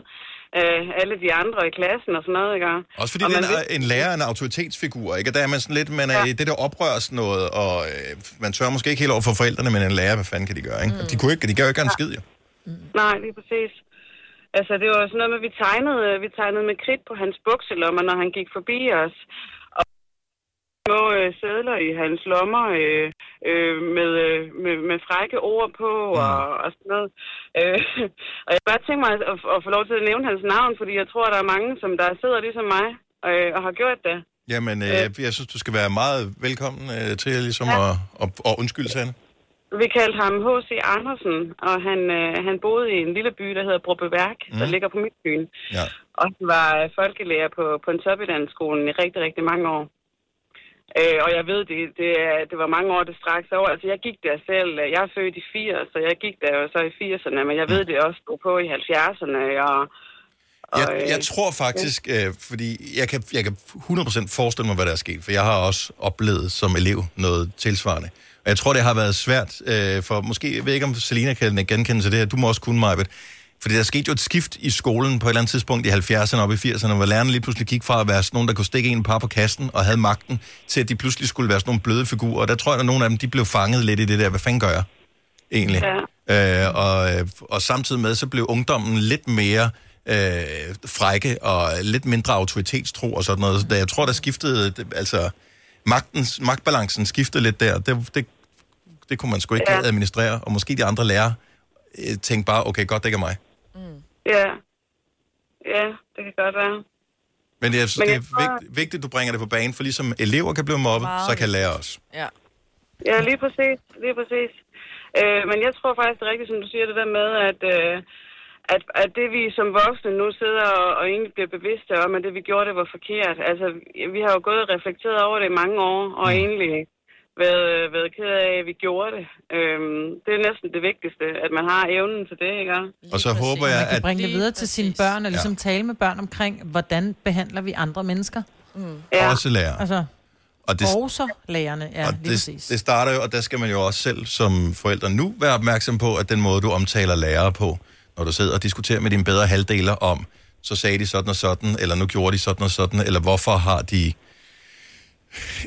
Øh, alle de andre i klassen og sådan noget, ikke? Også fordi og det man er en, lærer er en autoritetsfigur, ikke? Og der er man sådan lidt, man er ja. i det der oprørs noget, og øh, man tør måske ikke helt over for forældrene, men en lærer, hvad fanden kan de gøre, ikke? Mm. De, kunne ikke, de gør jo ikke en skid, jo. Nej, lige præcis. Altså, det var sådan noget med, at vi tegnede, vi tegnede med kridt på hans bukselommer, når han gik forbi os. Små øh, sædler i hans lommer øh, øh, med, øh, med, med frække ord på og, og sådan noget. Øh, <laughs> og jeg bare tænke mig at, at, at få lov til at nævne hans navn, fordi jeg tror, der er mange, som der sidder ligesom mig øh, og har gjort det. Jamen, øh, jeg synes, du skal være meget velkommen øh, til ligesom ja. at, at, at undskylde, Sande. Vi kaldte ham H.C. Andersen, og han, øh, han boede i en lille by, der hedder Brobbeværk, mm. der ligger på Midtbyen. Ja. Og han var øh, folkelærer på, på en topidanskolen i rigtig, rigtig mange år. Øh, og jeg ved, det, det, det var mange år, det straks over. Altså, jeg gik der selv. Jeg er født i 80, så jeg gik der jo så i 80'erne, men jeg ved, det også stod på i 70'erne, og... og Jeg, øh, jeg tror faktisk, øh, fordi jeg kan, jeg kan 100% forestille mig, hvad der er sket, for jeg har også oplevet som elev noget tilsvarende. Og jeg tror, det har været svært øh, for, måske, jeg ved ikke, om Selina kan genkende til det her, du må også kunne, Majbet, fordi der skete jo et skift i skolen på et eller andet tidspunkt i 70'erne og op i 80'erne, hvor lærerne lige pludselig gik fra at være sådan nogen, der kunne stikke en par på kassen og havde magten, til at de pludselig skulle være sådan nogle bløde figurer. Og der tror jeg, at nogle af dem, de blev fanget lidt i det der, hvad fanden gør jeg egentlig? Ja. Øh, og, øh, og samtidig med, så blev ungdommen lidt mere øh, frække og lidt mindre autoritetstro og sådan noget. Så jeg tror, der skiftede, altså magtens, magtbalancen skiftede lidt der. Det, det, det kunne man sgu ikke ja. administrere, og måske de andre lærere øh, tænkte bare, okay, godt, det ikke er mig. Ja. Ja, det kan godt være. Men jeg synes, Men det er tror- vigt, vigtigt, at du bringer det på banen, for ligesom elever kan blive mobbet, Meget så kan lærere også. Ja. Ja, lige præcis. Lige præcis. Øh, men jeg tror faktisk, det er rigtigt, som du siger, det der med, at, øh, at, at det vi som voksne nu sidder og, og egentlig bliver bevidste om, at det vi gjorde, det var forkert. Altså, vi har jo gået og reflekteret over det i mange år, og mm. egentlig været, været ked af, at vi gjorde det. Øhm, det er næsten det vigtigste, at man har evnen til det, ikke? Og så håber jeg, Man kan at... bringe det videre til sine børn, og ligesom Ja. tale med børn omkring, hvordan behandler vi andre mennesker. Mm. Også lærer. Altså, Og det, også lærerne, ja, og lige det, præcis. det starter jo, og der skal man jo også selv som forældre nu være opmærksom på, at den måde, du omtaler lærere på, når du sidder og diskuterer med dine bedre halvdeler om, så sagde de sådan og sådan, eller nu gjorde de sådan og sådan, eller hvorfor har de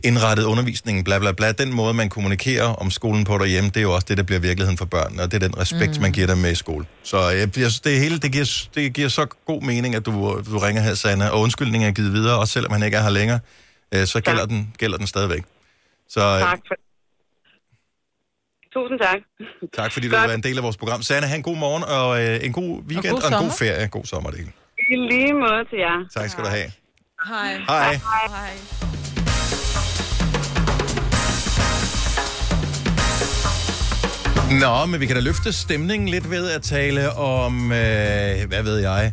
indrettet undervisningen, bla bla bla. Den måde, man kommunikerer om skolen på derhjemme, det er jo også det, der bliver virkeligheden for børnene, og det er den respekt, mm. Man giver dem med i skole. Så jeg, jeg synes, det hele, det giver, det giver så god mening, at du, du ringer her, Sanna, og undskyldningen er givet videre, også selvom han ikke er her længere, øh, så gælder den, gælder den stadigvæk. Så øh, Tak for Tusind tak. tak, fordi du var en del af vores program. Sanna, have en god morgen, og øh, en god weekend, og, god og en god ferie. God sommer, det hele. I lige måde til jer. Tak skal du have. Hej. Hej. Hej. Nå, men vi kan da løfte stemningen lidt ved at tale om, øh, hvad ved jeg,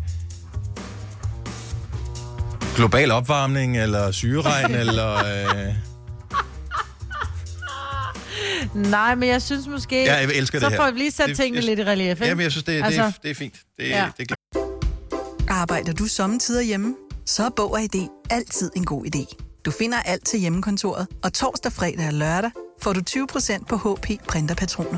global opvarmning, eller syreregn, <laughs> eller... Øh, Nej, men jeg synes måske... Ja, jeg elsker det så får vi lige sat Det- tingene jeg- lidt i relief, ikke? jamen, jeg synes, det, det, altså, er, det er fint. Det, Ja. ja. det er Arbejder du sommetider hjemme? Så er Bog og ID altid en god idé. Du finder alt til hjemmekontoret, og torsdag, fredag og lørdag får du 20% på HP Printerpatroner.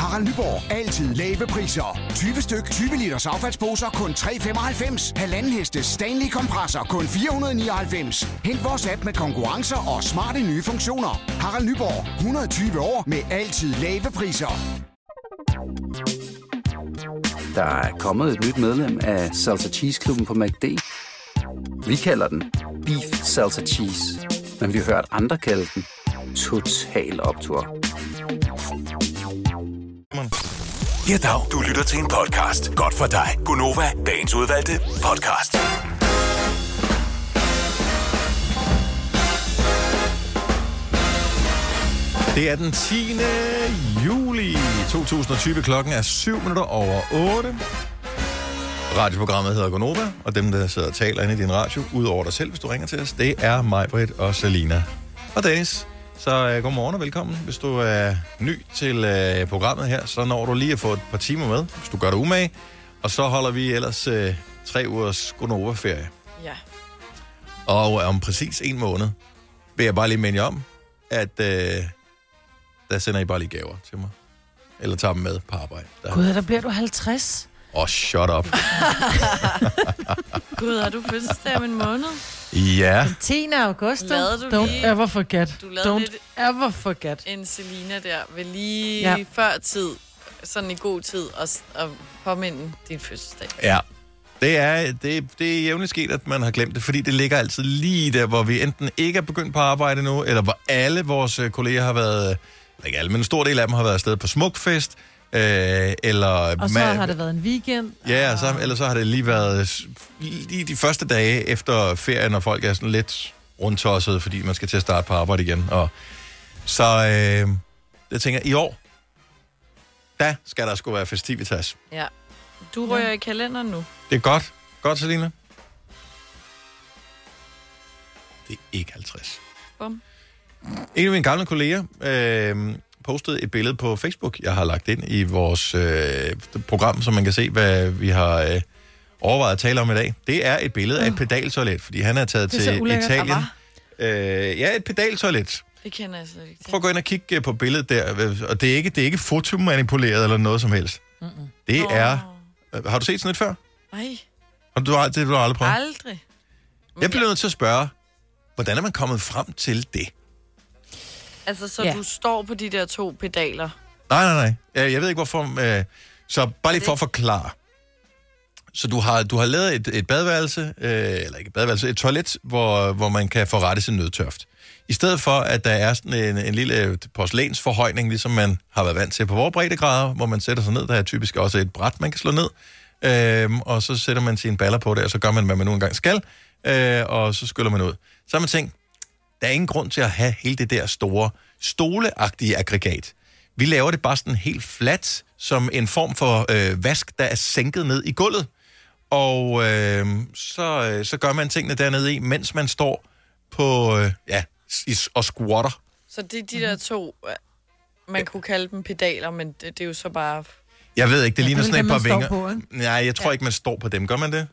Harald Nyborg. Altid lave priser. 20 styk, 20 liters affaldsposer kun 3,95. Halvanden heste Stanley kompresser kun 499. Hent vores app med konkurrencer og smarte nye funktioner. Harald Nyborg. 120 år med altid lave priser. Der er kommet et nyt medlem af Salsa Cheese Klubben på MACD. Vi kalder den Beef Salsa Cheese, men vi har hørt andre kalde den Total Optor. Ja, dag. Du lytter til en podcast. Godt for dig. Gunova, dagens udvalgte podcast. Det er den 10. juli 2020. Klokken er 7 minutter over 8. Radioprogrammet hedder Gonova, og dem, der sidder og taler inde i din radio, udover dig selv, hvis du ringer til os, det er mig, Britt og Selina. Og Dennis. Så uh, godmorgen og velkommen. Hvis du er ny til uh, programmet her, så når du lige at få et par timer med, hvis du gør det umage. Og så holder vi ellers uh, tre ugers Gonova-ferie. Ja. Og om præcis en måned vil jeg bare lige minde jer om, at uh, der sender I bare lige gaver til mig. Eller tager dem med på arbejde. Der. Gud, der bliver du 50. Åh, oh, shut up. <laughs> Gud, har du fødselsdag om en måned? Ja. Den 10. august. Lavede du Don't lige- ever forget. Du lavede Don't lidt- ever forget. En Selina der vil lige Ja. før tid, sådan i god tid, og, s- og påminde din fødselsdag. Ja. Det er, det, det er jævnligt sket, at man har glemt det, fordi det ligger altid lige der, hvor vi enten ikke er begyndt på arbejde nu, eller hvor alle vores øh, kolleger har været, eller ikke alle, men en stor del af dem har været afsted på smukfest, øh, eller... Og så ma- har det været en weekend. Ja, og så, eller så har det lige været lige de første dage efter ferien, når folk er sådan lidt rundtosset, fordi man skal til at starte på arbejde igen. Og så øh, jeg tænker, i år, der skal der sgu være festivitas. Ja. Du rører i kalenderen nu. Det er godt. Godt, Selina. Det er ikke 50. Bum. En af mine gamle kolleger øh, postede et billede på Facebook, jeg har lagt ind i vores øh, program, så man kan se, hvad vi har øh, overvejet at tale om i dag. Det er et billede af et pedaltoilet, fordi han er taget Det er til ulækkert. Italien. Øh, ja, et pedaltoilet. Det kender jeg slet ikke. Prøv at gå ind og kigge øh, på billedet der, og det er ikke, det er ikke fotomanipuleret eller noget som helst. Mm-mm. Det er... Øh, Har du set sådan et før? Nej, Har du, det har du aldrig prøvet? aldrig. Jeg bliver nødt til at spørge, hvordan er man kommet frem til det? Altså, så Ja. du står på de der to pedaler. Nej, nej, nej. Jeg, jeg ved ikke, hvorfor... Øh, så bare lige for at forklare. Så du har, du har lavet et, et badeværelse, øh, eller ikke et badeværelse, et toilet, hvor, hvor man kan forrette sin nødtørft. I stedet for, at der er sådan en, en lille porcelænsforhøjning, ligesom man har været vant til på vores breddegrader, hvor man sætter sig ned. Der er typisk også et bræt, man kan slå ned. Øhm, og så sætter man sine baller på det, og så gør man, hvad man nu engang skal. Øh, og så skyller man ud. Så har man tænkt, der er ingen grund til at have hele det der store, stoleagtige aggregat. Vi laver det bare sådan helt fladt, som en form for øh, vask, der er sænket ned i gulvet. Og øh, så, øh, så gør man tingene dernede i, mens man står på, øh, ja, i, og squatter. Så det er de der to, øh, man kunne kalde dem pedaler, men det, det er jo så bare... Jeg ved ikke, det Ja, ligner det er sådan et par vinger. på, ikke? Nej, jeg tror ikke, man står på dem. Gør man det?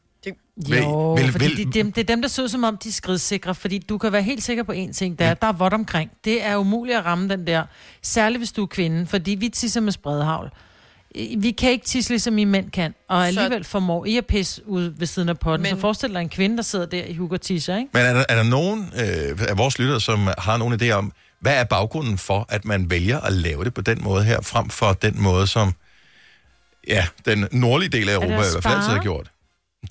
Det, Jo, vil- fordi vil- er dem, det er dem, der ser ud som om, de er skridsikre, fordi du kan være helt sikker på én ting, der er, der er vådt omkring. Det er umuligt at ramme den der, særligt hvis du er kvinde, fordi vi tisser med spredhavl. Vi kan ikke tisse, ligesom I mænd kan, og alligevel formår I at pisse ud ved siden af potten. Men... Så forestil dig en kvinde, der sidder der i hug og tisser, ikke? Men er der, er der nogen øh, af vores lyttere, som har nogen idé om, hvad er baggrunden for, at man vælger at lave det på den måde her, frem for den måde, som ja, den nordlige del af Europa i hvert fald altid har gjort?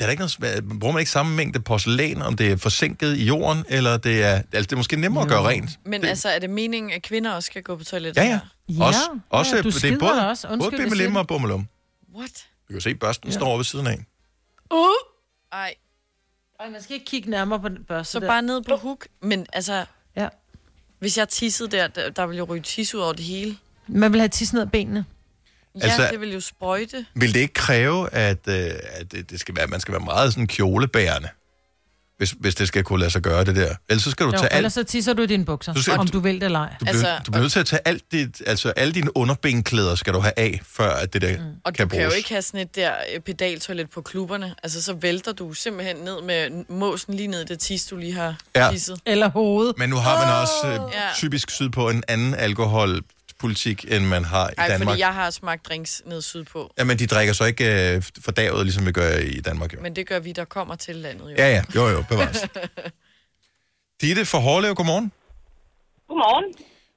Der er ikke noget, bruger man ikke samme mængde porcelæn, om det er forsinket i jorden, eller det er, altså det er måske nemmere at gøre rent. Men det... altså, er det meningen, at kvinder også skal gå på toilettet? Ja, ja. Ja, også, ja, også, du det er både, også. Undskyld, både jeg bimmelim og bummelum. What? Du kan se, børsten Ja. ja. står over ved siden af. Uh! Ej, Ej, man skal ikke kigge nærmere på den børste så der. bare ned på hook. Men altså, Ja. hvis jeg tissede der, der, der ville jo ryge tisse ud over det hele. Man vil have tisse ned af benene. Ja, Altså- det vil jo sprøjte. Vil det ikke kræve, at, øh, at det, det skal være, man skal være meget sådan kjolebærende? hvis, hvis det skal kunne lade sig gøre, det der. Ellers så skal du Jo, tage ellers alt... så tisser du i dine bukser, Du skal- om du vil det eller ej. Du bliver, altså, du bliver nødt til at tage alt dit, altså alle dine underbenklæder skal du have af, før at det der mm. Og kan du kan jo bruges. ikke have sådan et der øh, pedaltoilet på klubberne. Altså, så vælter du simpelthen ned med måsen lige ned i det tis, du lige har Ja. tisset. Eller hovedet. Men nu har man også øh, Ja. typisk syd på en anden alkoholpolitik, end man har i Ej, Danmark. fordi jeg har smagt drinks ned sydpå. Jamen, de drikker så ikke øh, fordavet, ligesom vi gør i Danmark, jo. Men det gør vi, der kommer til landet jo. Ja, ja, jo, jo, bevares. <laughs> Ditte for Hårlev, godmorgen. Godmorgen.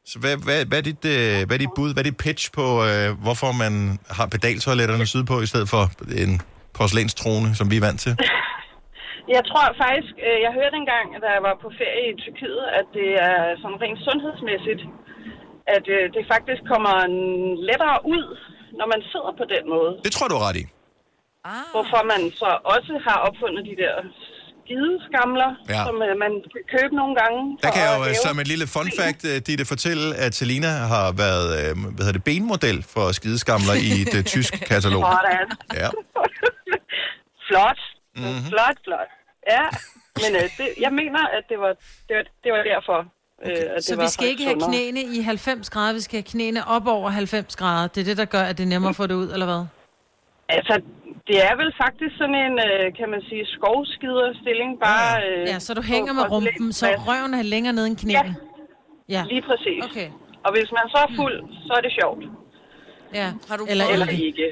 Så hvad, hvad, hvad, er dit, øh, hvad er dit bud, hvad er dit pitch på, øh, hvorfor man har pedaltoiletterne sydpå, i stedet for en porcelænstrone, som vi er vant til? <laughs> Jeg tror faktisk, øh, jeg hørte engang, da jeg var på ferie i Tyrkiet, at det er sådan rent sundhedsmæssigt, at øh, det faktisk kommer lettere ud, når man sidder på den måde. Det tror du har ret i. Ah. Hvorfor man så også har opfundet de der skideskamler, Ja. som øh, man kan købe nogle gange. Der kan jeg jo øh, lave- som et lille fun fact, øh, Ditte, fortælle, at Selina har været øh, hvad hedder det, benmodel for skideskamler i et tysk katalog. Sådan. Ja. <laughs> Flot. Mhm. Flot, flot. Ja, men øh, det, jeg mener, at det var, det var, det var derfor, øh, at det Så vi skal ikke have sundere. knæene i 90 grader, vi skal have knæene op over 90 grader. Det er det, der gør, at det er nemmere at få det ud, eller hvad? Altså, det er vel faktisk sådan en, øh, kan man sige, skovskiderstilling, bare... Øh, Ja, så du hænger med rumpen, så røven er længere nede end knæene. Ja, lige præcis. Okay. Og hvis man så er fuld, så er det sjovt. Ja, har du eller, eller det? ikke.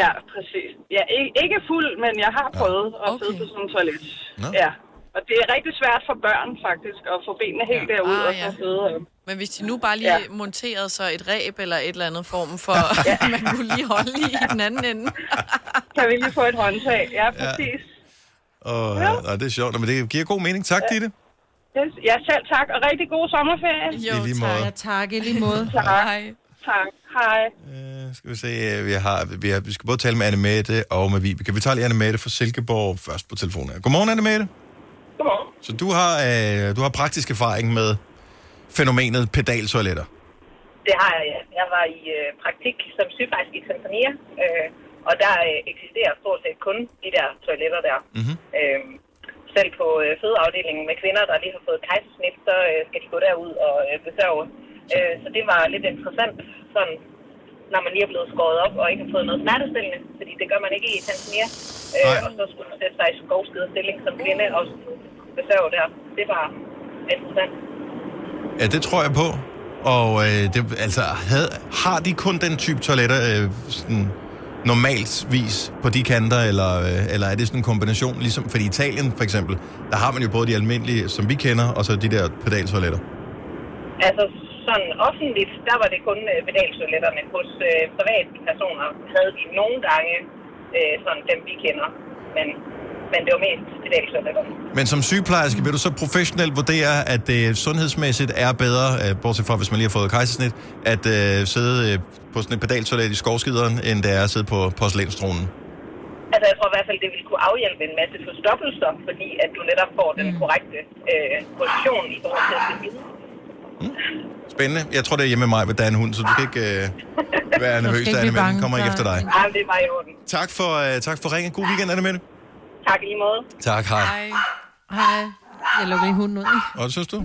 Ja, præcis. Ja, ikke, ikke fuld, men jeg har prøvet at okay. sidde på sådan en toilet. Nå. Ja. Og det er rigtig svært for børn, faktisk, at få benene helt ja. derud Ah, og så ja. sidde. Men hvis de nu bare lige Ja. ja. monterede så et ræb eller et eller andet form for, ja. <laughs> man kunne lige holde i den anden ende. <laughs> Kan vi lige få et håndtag? Ja, præcis. Og, ja. og det er sjovt, men det giver god mening. Tak, Ditte. Ja, ja selv tak, og rigtig god sommerferie. Jo, I lige tak. måde. Ja, tak, i lige måde. tak. Hej. Tak. Hej. Skal vi se, øh, vi, har, vi, har, vi skal både tale med Anne Mette og med Vibeke. Vi tager lige Anne Mette fra Silkeborg først på telefonen. Godmorgen, Anne Mette. Godmorgen. Så du har, øh, du har praktisk erfaring med fænomenet pedaltoiletter. Det har jeg, ja. Jeg var i øh, praktik som sygeplejerske i Tanzania, øh, og der øh, eksisterer stort set kun de der toiletter der. Mm-hmm. Øh, selv på øh, fødeafdelingen med kvinder, der lige har fået kejsersnit, så øh, skal de gå derud og øh, besørge. Øh, så det var lidt interessant, sådan, når man lige er blevet skåret op og ikke har fået noget smertestillende, fordi det gør man ikke i Tanzania. Øh, og så skulle man sætte sig i skovskidestilling som kvinde og besørge der. Det var interessant. Ja, det tror jeg på. Og øh, det, altså, havde, har de kun den type toiletter øh, sådan normalt vis på de kanter, eller, øh, eller er det sådan en kombination? Ligesom, fordi i Italien for eksempel, der har man jo både de almindelige, som vi kender, og så de der pedaltoiletter. Altså sådan offentligt, der var det kun øh, pedaltoiletter, men hos øh, private personer havde de nogle gange øh, sådan dem, vi kender. Men, men det var mest pedaltoiletter. Men som sygeplejerske vil du så professionelt vurdere, at det sundhedsmæssigt er bedre, øh, bortset fra hvis man lige har fået kejsersnit, at øh, sidde øh, på sådan et pedaltoilet i skovskideren, end det er at sidde på porcelænstronen? Altså jeg tror i hvert fald, det ville kunne afhjælpe en masse forstoppelser, fordi at du netop får den korrekte øh, position i forhold til at se videre. Spændende. Jeg tror, det er hjemme med mig, men der er en hund, så du skal ikke øh, <laughs> være nervøs, ikke Anne, blive men bange den kommer ikke efter dig. Ja, det var i orden. Tak for, øh, tak for ringen. God weekend, Anne Mette. Tak i lige måde. Tak, hej. Hej. Jeg lukker lige hunden ud? Og hvad synes du?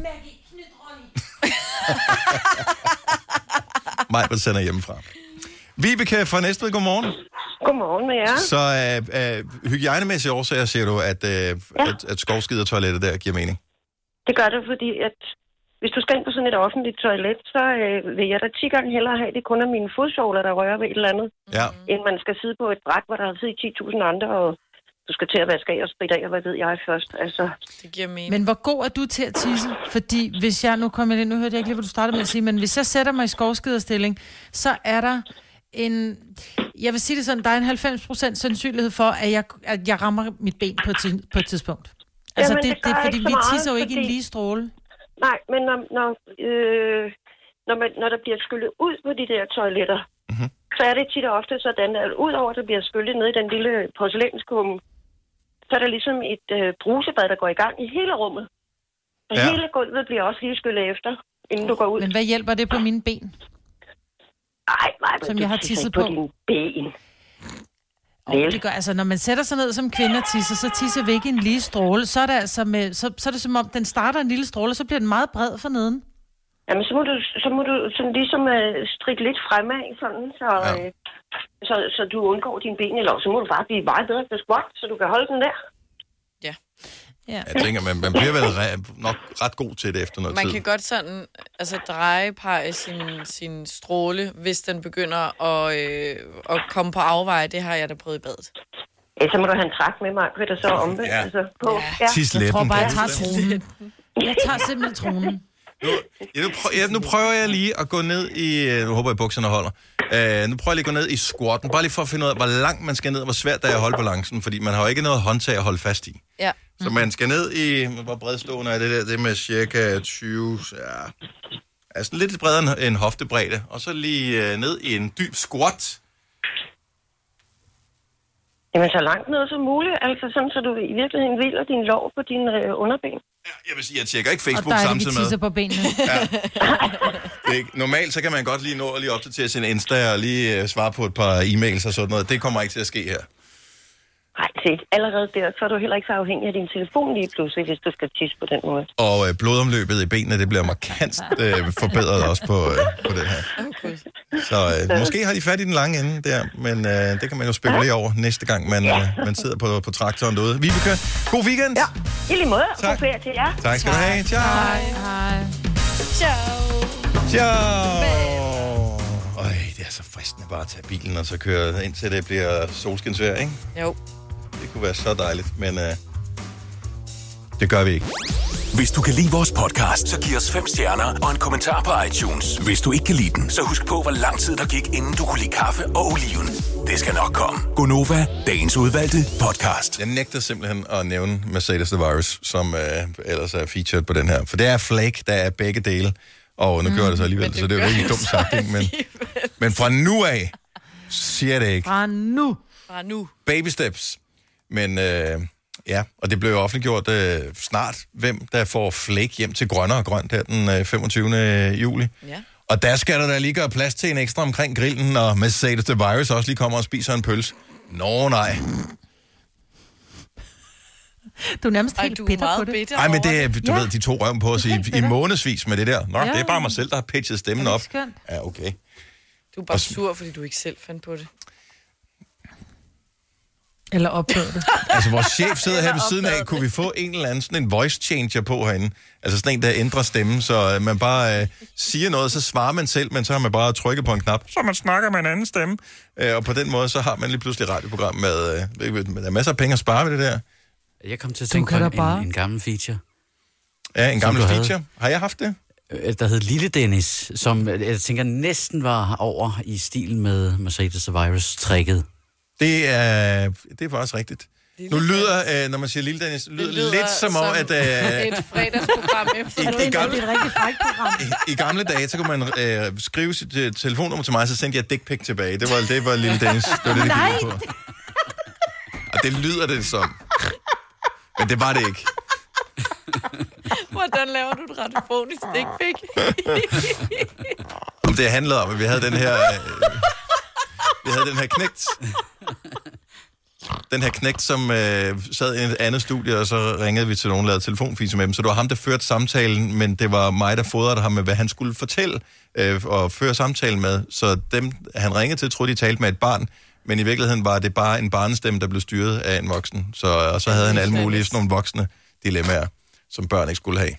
Mig, <laughs> der sender hjemmefra. Vibeke fra Næstved, godmorgen. Godmorgen med jer. Så øh, øh, hygiejnemæssige årsager siger du, at, øh, ja. at, at skovskidertoilettet der giver mening. Det gør det, fordi at hvis du skal ind på sådan et offentligt toilet, så øh, vil jeg da 10 gange hellere have, det kun er mine fodsåler, der rører ved et eller andet, ja. end man skal sidde på et bræt, hvor der har siddet 10.000 andre, og du skal til at vaske af og spritte af, og hvad ved jeg først. Altså, Det giver mening. Men hvor god er du til at tisse? Fordi hvis jeg, nu kommer ind, nu hørte jeg ikke lige, hvad du startede med at sige, men hvis jeg sætter mig i skovskiderstilling, så er der en, jeg vil sige det sådan, der er en 90% sandsynlighed for, at jeg, at jeg rammer mit ben på et, på et tidspunkt. Altså, Jamen, det, det det, det fordi ikke så vi meget, tisser jo ikke i en fordi- lige stråle. nej, men når, når, øh, når, man, når der bliver skyllet ud på de der toiletter, mm-hmm. så er det tit og ofte sådan, at udover at der bliver skyllet ned i den lille porcelænskumme, så er der ligesom et øh, brusebad, der går i gang i hele rummet. Og Ja. hele gulvet bliver også lige skyllet efter, inden du går ud. Men hvad hjælper det på mine ben? Ej, nej, men Som du jeg har tisset på. på. dine ben. Og det gør, altså, når man sætter sig ned som kvinde og tisser, så tisser vi ikke i en lige stråle. Så er det, altså med, så, så er det som om, den starter en lille stråle, og så bliver den meget bred for neden. Jamen, så må du, så må du sådan ligesom øh, strikke lidt fremad, sådan, så, ja. øh, så, så du undgår dine ben, eller så må du bare blive meget bedre til squat, så du kan holde den der. Ja. ja. Jeg tænker, man, man bliver vel re- nok ret god til det efter noget Man tid. kan godt sådan, altså drejepege sin, sin stråle, hvis den begynder at, øh, at komme på afveje. Det har jeg da prøvet i badet. Ja, så må du have en trak med mig, og så omvendt Ja. altså, på. Ja. Tis Jeg tror bare, jeg tager tronen. Jeg tager simpelthen tronen. Ja, nu, prøver, ja, nu prøver jeg lige at gå ned i... øh, Nu håber jeg, bukserne holder. Uh, nu prøver jeg lige at gå ned i squatten, bare lige for at finde ud af, hvor langt man skal ned, og hvor svært det er at holde balancen, fordi man har jo ikke noget håndtag at holde fast i. Ja. Så man skal ned i... Hvor bredstående er det der? Det er med cirka 20... Ja, altså lidt bredere end- hoftebredde. Og så lige uh, ned i en dyb squat. Jamen, så langt ned som muligt, altså sådan, så du i virkeligheden hviler din lov på dine underben. Jeg vil sige, jeg tjekker ikke Og Facebook der er det, vi samtidig med. tisser på benene. <laughs> Det er ikke, normalt så kan man godt lige nå at lige opdatere sin Insta og lige uh, svare på et par e-mails og sådan noget. Det kommer ikke til at ske her. Nej, se, allerede der, så er du heller ikke så afhængig af din telefon lige pludselig, hvis du skal tisse på den måde. Og øh, blodomløbet i benene, det bliver markant <laughs> øh, forbedret også på, øh, på det her. Så øh, måske har de fat i den lange ende der, men øh, det kan man jo spekulere over næste gang, man, øh, man sidder på, på traktoren derude. Vibeke, god weekend! Ja, I lige måde, Tak. god ferie til jer. tak skal du have. Ciao! Hej, hej. Ciao. Ciao! Øj, det er så fristende bare at tage bilen og så køre indtil det bliver solskinsvejr, ikke? Jo. Det kunne være så dejligt, men øh, det gør vi ikke. Hvis du kan lide vores podcast, så giv os fem stjerner og en kommentar på iTunes. Hvis du ikke kan lide den, så husk på, hvor lang tid der gik, inden du kunne lide kaffe og oliven. Det skal nok komme. Gonova, dagens udvalgte podcast. Jeg nægter simpelthen at nævne Mercedes The Virus, som øh, ellers er featured på den her. For det er Flake, der er begge dele. Og nu mm, gjorde det så alligevel, så det er jo ikke dumt sagt, ikke? Men, men fra nu af, siger jeg det ikke. Fra nu. Fra nu. Baby steps. Men øh, ja, og det blev jo offentliggjort øh, snart, hvem der får Flake hjem til grønne og grønt her den øh, 25. juli. Ja. Og der skal der da lige gøre plads til en ekstra omkring grillen, når Mercedes The Virus også lige kommer og spiser en pølse. Nå nej. Du er nærmest Ej, helt du er bitter på det. bitter Nej, men det er, du Ja. ved, de to røven på os i, i månedsvis med det der. Nå, Ja. det er bare mig selv, der har pitchet stemmen Er det op. Ja, okay. Du er bare sur, fordi du ikke selv fandt på det. Eller opdagede det. <laughs> Altså, vores chef sidder her ved siden af. Kunne vi få en eller anden sådan en voice changer på herinde? Altså sådan en, der ændrer stemmen, så øh, man bare øh, siger noget, så svarer man selv, men så har man bare trykket på en knap, så man snakker med en anden stemme. Øh, og på den måde, så har man lige pludselig et radioprogram med, øh, med der er masser af penge at spare ved det der. Jeg kom til at tænke kan på da bare- en, en gammel feature, Ja, en gammel du havde. feature. Har jeg haft det? øh, der hed Lille Dennis, som øh, jeg tænker næsten var over i stil med Mercedes Virus-trækket. Det er, det er faktisk rigtigt. Nu lyder, øh, når man siger Lille Dennis, lyder, lyder lidt som om, at... Øh, <laughs> Et fredagsprogram efter. I- Det i er gamle- et rigtig frækt program. I gamle dage, så kunne man øh, skrive sit øh, telefonnummer til mig, så sendte jeg dick pic tilbage. Det var, det var lille Dennis. Det var det, det gik på. Og det lyder det som. Men det var det ikke. Hvordan laver du et radiofonisk dick pic? Om det handlede om, at vi havde den her... Øh, vi havde den her knægt. Den her knægt, som øh, sad i et andet studie, og så ringede vi til nogen, lavede telefonfise med dem. Så det var ham, der førte samtalen, men det var mig, der fodrede ham med, hvad han skulle fortælle øh, og føre samtalen med. Så dem, han ringede til, troede, de talte med et barn, men i virkeligheden var det bare en barnestemme, der blev styret af en voksen. Så, og så havde han alle mulige sådan nogle voksne dilemmaer, som børn ikke skulle have.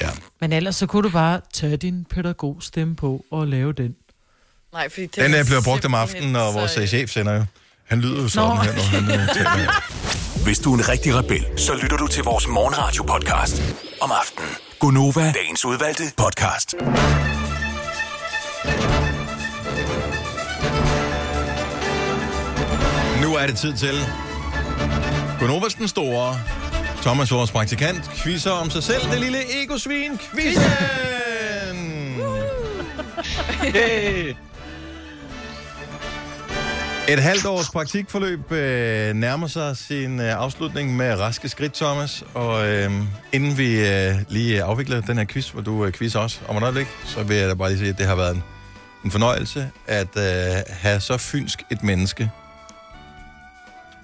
Ja. Men ellers så kunne du bare tage din pædagogstemme på og lave den. Nej, fordi det Den er øh, bliver brugt om aftenen, og så, vores øh, øh, chef sender jo. Han lyder jo sådan her, når han øh, <laughs> taler. Hvis du er en rigtig rebel, så lytter du til vores morgenradio-podcast om aftenen. Gunova, dagens udvalgte podcast. Nu er det tid til Gunovas den store, Thomas vores praktikant, quizzer om sig selv, det lille egosvin, quizzen! <laughs> Hey. Et halvt års praktikforløb øh, nærmer sig sin øh, afslutning med raske skridt, Thomas. Og øh, inden vi øh, lige afvikler den her quiz, hvor du øh, quizzer os om et øjeblik, så vil jeg da bare lige sige, at det har været en, en fornøjelse at øh, have så fynsk et menneske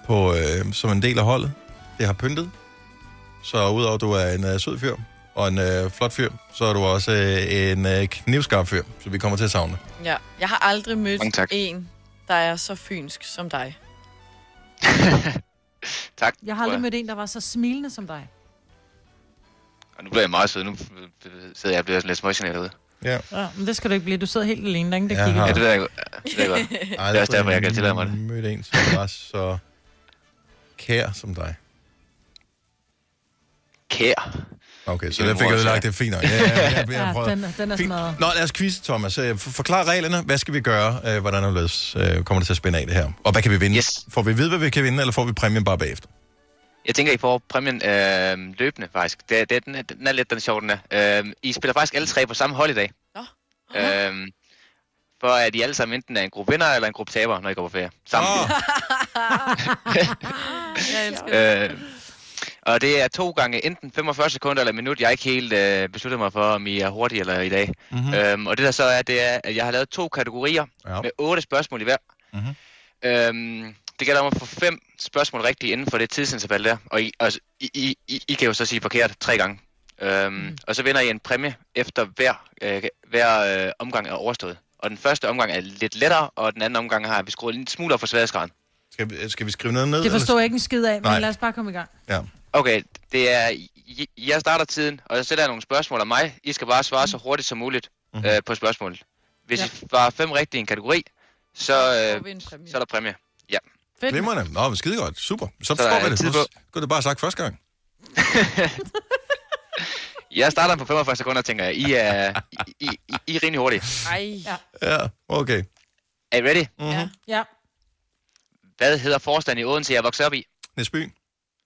på, øh, som en del af holdet. Det har pyntet. Så udover at du er en øh, sød fyr og en øh, flot fyr, så er du også øh, en øh, knivskarp fyr, så vi kommer til at savne. Ja, jeg har aldrig mødt en, der er så fynsk som dig. <laughs> Tak. Jeg har aldrig mødt en, der var så smilende som dig. Og nu bliver jeg meget sød. Nu sidder jeg og bliver lidt smågeneret derude. Ja. Ja, men det skal du ikke blive. Du sidder helt alene, der er ingen, der Jeg kigger. har- Ja, det ved jeg godt. Det jeg godt. Det er også derfor, jeg kan tillade mig det. mødt en, som var så kær som dig. Kær? Okay, så Det er der fik jeg ødelagt det fint nok. Ja, ja, ja, jeg, jeg <laughs> Ja, prøver. den, er- den er Fint. smadret. Nå, lad os quizze, Thomas. Øh, for- Forklar reglerne. Hvad skal vi gøre? Øh, Hvordan er det, øh, kommer det til at spænde af det her? Og hvad kan vi vinde? Yes. Får vi vide, hvad vi kan vinde, eller får vi præmien bare bagefter? Jeg tænker, I får præmien øh, løbende, faktisk. Det, det, den, er, den er lidt den sjov, den er. Øh, I spiller faktisk alle tre på samme hold i dag. Nå. Øh, for at I alle sammen enten er en gruppe vinder eller en gruppe taber, når I går på ferie. Sammen. <laughs> <laughs> Jeg elsker det. Øh, og det er to gange enten 45 sekunder eller et minut. Jeg er ikke helt øh, besluttet mig for, om I er hurtige eller i dag. Mhm. Mm-hmm. Øhm, og det der så er, det er, at jeg har lavet to kategorier Ja. med otte spørgsmål i hver. Mhm. Øhm, det gælder om at få fem spørgsmål rigtige inden for det tidsinterval der. Og I, altså, I, I, I, I kan jo så sige forkert tre gange. Øhm, mm. Og så vinder I en præmie efter hver, øh, hver øh, omgang er overstået. Og den første omgang er lidt lettere, og den anden omgang har vi skruet en lille smule op for sværhedsgraden. Skal vi, skal vi skrive noget ned? Det forstår eller- jeg ikke en skid af, men Nej. lad os bare komme i gang. Ja. Okay, det er, I- jeg starter tiden, og jeg stiller nogle spørgsmål af mig. I skal bare svare så hurtigt som muligt Mhm. øh, på spørgsmålet. Hvis Ja. I svarer fem rigtige i en kategori, så, øh, så er der præmie. Ja. Fedt. Glimrende. Nå, men skide godt. Super. Så Så forstår vi det. på. skulle det bare sagt første gang. <laughs> Jeg starter på 45 sekunder, tænker jeg. I er, I, I, I, I er rimelig hurtige. Ej. Ja. Ja, okay. Er I ready? Mm-hmm. Ja. Ja. Hvad hedder forstanden i Odense, jeg voksede op i? Næsby.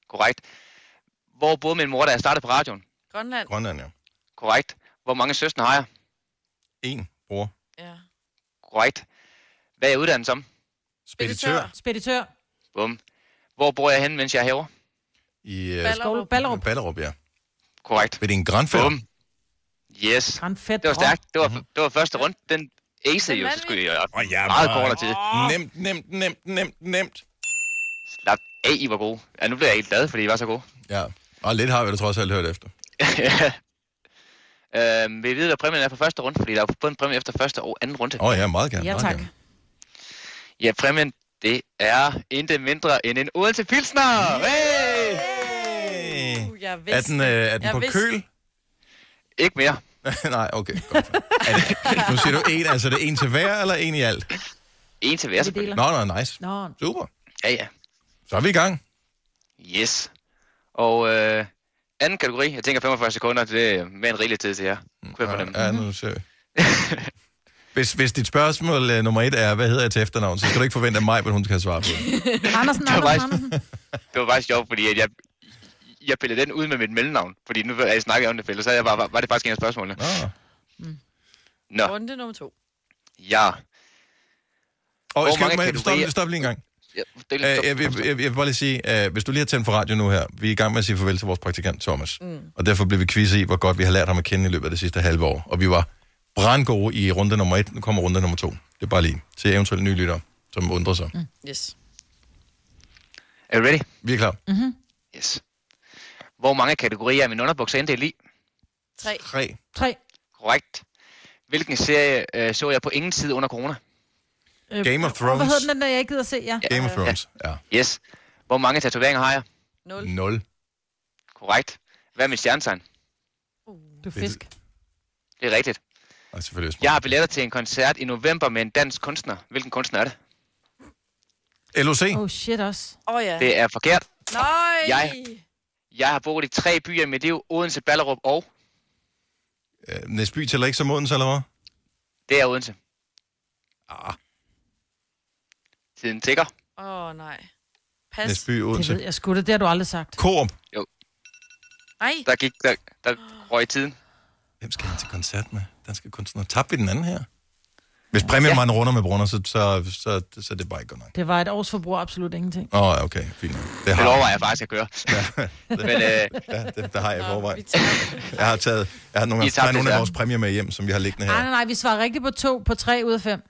Korrekt. Hvor boede min mor, da jeg startede på radioen? Grønland. Grønland, ja. Korrekt. Hvor mange søstre har jeg? En bror. Ja. Korrekt. Hvad er jeg uddannet som? Speditør. Speditør. Bum. Hvor bor jeg hen, mens jeg er herovre? I uh, Ballerup. Ballerup. Ballerup, ja. Korrekt. Ved din grandfætter. Bum. Yes. Grand fedt. Det var stærkt. Det var, Mhm. det var første runde. Den acede jo, så skulle jeg Åh, ja, meget kortere tid. Nemt, nemt, nemt, nemt, nemt. Slap af, I var gode. Ja, nu bliver jeg helt glad, fordi I var så gode. Ja. Og lidt har vi det trods alt hørt efter. <laughs> øhm, vil I vide, hvad præmien er på første runde? Fordi der er både en præmie efter første og anden runde. Åh oh, ja, meget gerne. Ja, meget tak. Gerne. Ja, præmien, det er intet mindre end en Odense Pilsner. Hey! Hey. Uh, jeg Er vidste den, øh, er den Jeg på vidste køl? Ikke mere. <laughs> Nej, okay. Godt. Er det, nu siger du en, altså er det en til hver, eller en i alt? En til hver, Vi selvfølgelig. Nå, nå, nice. Nå, Super. Ja, ja. Så er vi i gang. Yes. Og øh, anden kategori, jeg tænker 45 sekunder, det er med en rigelig tid til jer. Kunne jeg fornemme. Ja, nu ser <laughs> hvis, hvis dit spørgsmål uh, nummer et er, hvad hedder jeg til efternavn, så skal du ikke forvente af mig, at hun kan svare på det. <laughs> Andersen, Det var Andersen, faktisk- Andersen. <laughs> Det var faktisk sjovt, fordi at jeg, jeg pillede den ud med mit mellemnavn. Fordi nu er jeg snakket om det, Pelle, så jeg bare, var det faktisk en af spørgsmålene. Nå. Nå, Runde nummer to. ja. Og Hvor skal mange ikke med, stop, kategorier? stop lige en gang. Ja det er jeg, lidt jeg, jeg, jeg vil bare lige sige, uh, hvis du lige har tændt for radio nu her, vi er i gang med at sige farvel til vores praktikant Thomas. Mm. Og derfor blev vi quiz i, hvor godt vi har lært ham at kende i løbet af det sidste halve år. Og vi var brandgode i runde nummer et. Nu kommer runde nummer to. Det er bare lige til eventuelle nye lyttere, som undrer sig. Mm. Yes. Er du ready? Vi er klar. Mhm. Yes. Hvor mange kategorier er min underbukser inddelt i? Tre. Tre. Tre. Korrekt. Hvilken serie øh, så jeg på ingen tid under corona? Øh, Game of og Hvad hedder Thrones. den, der jeg ikke gider se? Ja. Game of Thrones. Ja. Yes. Hvor mange tatoveringer har jeg? Nul. Nul. Korrekt. Hvad er mit stjernetegn? Du er fisk. Det er rigtigt. Og selvfølgelig Jeg har billetter til en koncert i november med en dansk kunstner. Hvilken kunstner er det? LOC. Oh shit også. Åh oh, ja. Det er forkert. Nej. Jeg- Jeg har boet i tre byer i mit liv. Odense, Ballerup og... Uh, Næsby tæller ikke som Odense, eller hvad? Det er Odense. Ah, Tiden tigger. Åh oh, nej. Pas. Næsby, Det Odense. ved jeg sgu da. Det har du aldrig sagt. Coop. Ej. Der gik... Der, der røg tiden. Hvem skal han til koncert med? Danske kunstnere. Tabte vi den anden her? Hvis præmien var en runder med brunner, så, så, så, så, så er det bare ikke godt nok. Det var et års forbrug absolut ingenting. Åh, oh, okay, fint. Det Det har overvejer jeg faktisk at gøre. <laughs> Men øh, Ja, det, det har jeg i forvejen. <laughs> Jeg har taget, jeg har nogle, taget nogle af vores præmier med hjem, som vi har liggende Nej, her. nej, nej. Vi svarer rigtigt på to på tre ud af fem.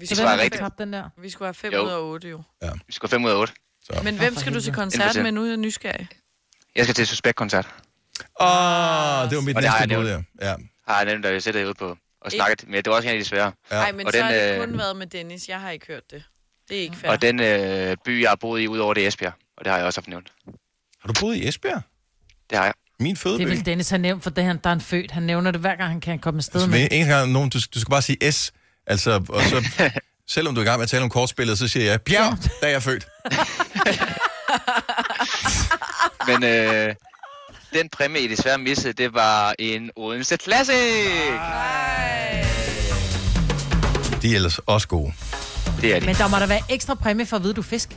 Vi Så skulle, rigtigt. tabt den der? vi skulle have 5 Jo. ud af 8 jo. vi skal 5 ud af 8. Så. Men hvem skal du til koncert med nu? Jeg er nysgerrig. Jeg skal til Suspekt-koncert. Åh, oh, det var mit Og det har næste jeg bud, ja. nævnt. ja. Har jeg nemt, da jeg sætter ude på og snakket. Men det var også en af de svære. Nej, men og så den, har det øh, kun været med Dennis. Jeg har ikke hørt det. Det er ikke fair. Og den øh, by, jeg har boet i, udover det er Esbjerg. Og det har jeg også haft nævnt. Har du boet i Esbjerg? Det har jeg. Min Det fødeby. er vel Dennis har nævnt, for det han, der er en født. Han nævner det hver gang, han kan komme afsted Så med. eneste gang nogen, du, du skal bare sige S. Altså, og så, <laughs> selvom du er i gang med at tale om kortspillet, så siger jeg, Bjerg, da jeg er født. <laughs> Men øh, den præmie, I desværre missede, det var en Odense Classic. De er ellers også gode. Det er de. Men der må der være ekstra præmie for at vide, du fisk.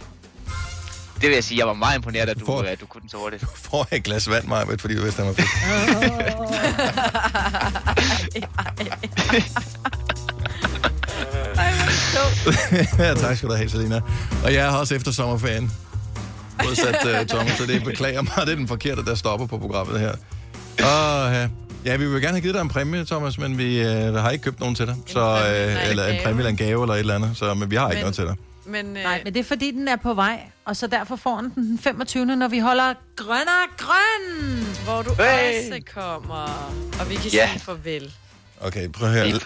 Det vil jeg sige, jeg var meget imponeret, at du, får... at du kunne den så hurtigt. <laughs> Får jeg et glas vand, Maja, fordi du vidste, han var fedt. ja, <laughs> tak skal du have, Selina. Og jeg er også efter sommerferien. Modsat uh, Thomas, så det beklager mig. Det er den forkerte, der stopper på programmet her. Og, uh, ja, vi vil gerne have givet dig en præmie, Thomas, men vi uh, har ikke købt nogen til dig. Så, uh, eller en præmie eller en gave eller et eller andet. Så, men vi har ikke Men- noget til dig. Men, øh, Nej, men det er fordi, den er på vej, og så derfor får den den 25. når vi holder grønner grøn. Hvor du Hey! også kommer. Og vi kan Ja. sige farvel. Okay, prøv her.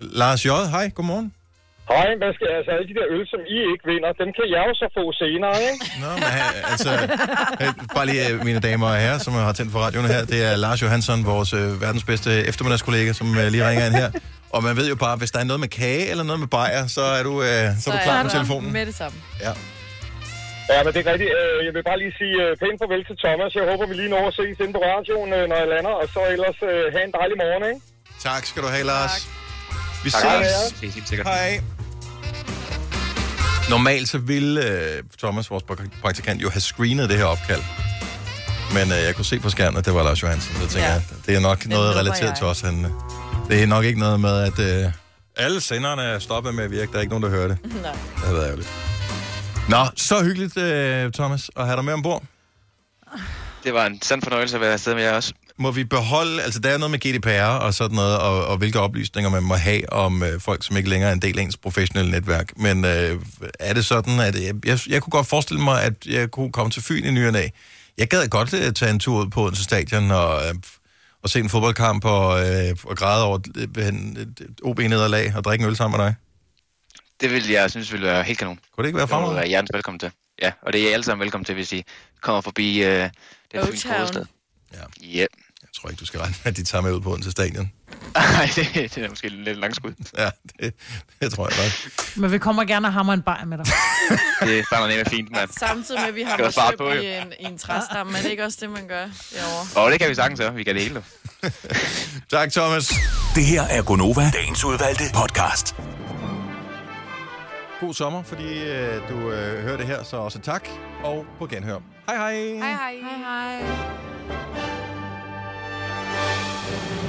Lars J., hej, godmorgen. Hej, hvad skal altså alle de der øl, som I ikke vinder, dem kan jeg jo så få senere, ikke? Nå, men han, altså, øh, bare lige, øh, mine damer og herrer, som har tændt for radioen her, det er Lars Johansson, vores øh, verdens bedste eftermiddagskollega, som øh, lige ringer ind her. Og man ved jo bare, hvis der er noget med kage eller noget med bajer, så er du, øh, så er du klar på telefonen. Med det samme. Ja. Ja, men det er rigtigt. Øh, Jeg vil bare lige sige øh, pænt farvel til Thomas. Jeg håber, vi lige når at ses inde på radioen, øh, når jeg lander. Og så ellers øh, have en dejlig morgen, ikke? Tak skal du have, Lars. Vi Tak. ses. Hej. Ses sikkert. Hej. Normalt så ville øh, Thomas, vores prak- praktikant, jo have screenet det her opkald. Men øh, jeg kunne se på skærmen, at det var Lars Johansen. Så jeg tænker, Ja. ja. det er nok noget relateret jeg. til os. Han, øh, det er nok ikke noget med, at øh, alle senderne er stoppet med at virke. Der er ikke nogen, der hører det. <laughs> Nej. Det havde været ærgerligt. Nå, så hyggeligt, øh, Thomas, at have dig med ombord. Det var en sand fornøjelse at være afsted med jer også. Må vi beholde, altså der er noget med GDPR og sådan noget, og, og hvilke oplysninger man må have om øh, folk, som ikke længere er en del af ens professionelle netværk. Men øh, er det sådan, at jeg, jeg, jeg kunne godt forestille mig, at jeg kunne komme til Fyn i ny og næ. Jeg gad godt øh, tage en tur ud på Odense Stadion og, øh, og se en fodboldkamp og, øh, og græde over et, et, et OB-nederlag og drikke en øl sammen med dig. Det vil jeg synes ville være helt kanon. Kunne det ikke være Det må du fremragende? være hjertens velkommen til. Ja, og det er I alle sammen velkommen til, hvis I kommer forbi øh, den fynske O-Town. hovedstad. Ja. Yep. Jeg tror ikke, du skal regne med, at de tager med ud på Odense Stadion. Nej, det, det er måske lidt langskud. Ja, det, det tror jeg godt. Men vi kommer gerne og hammer en bajer med dig. <laughs> Det brænder nemlig fint, mand. Samtidig med, at vi har søm på, i en, i en træstamme. Er det ikke også det, man gør derovre? Og det kan vi sagtens gøre. Vi kan det hele. <laughs> Tak, Thomas. Det her er Gonova, dagens udvalgte podcast. God sommer, fordi øh, du øh, hører det her, så også tak. Og på genhør. Hej hej. Hej hej. Hej hej. Thank you.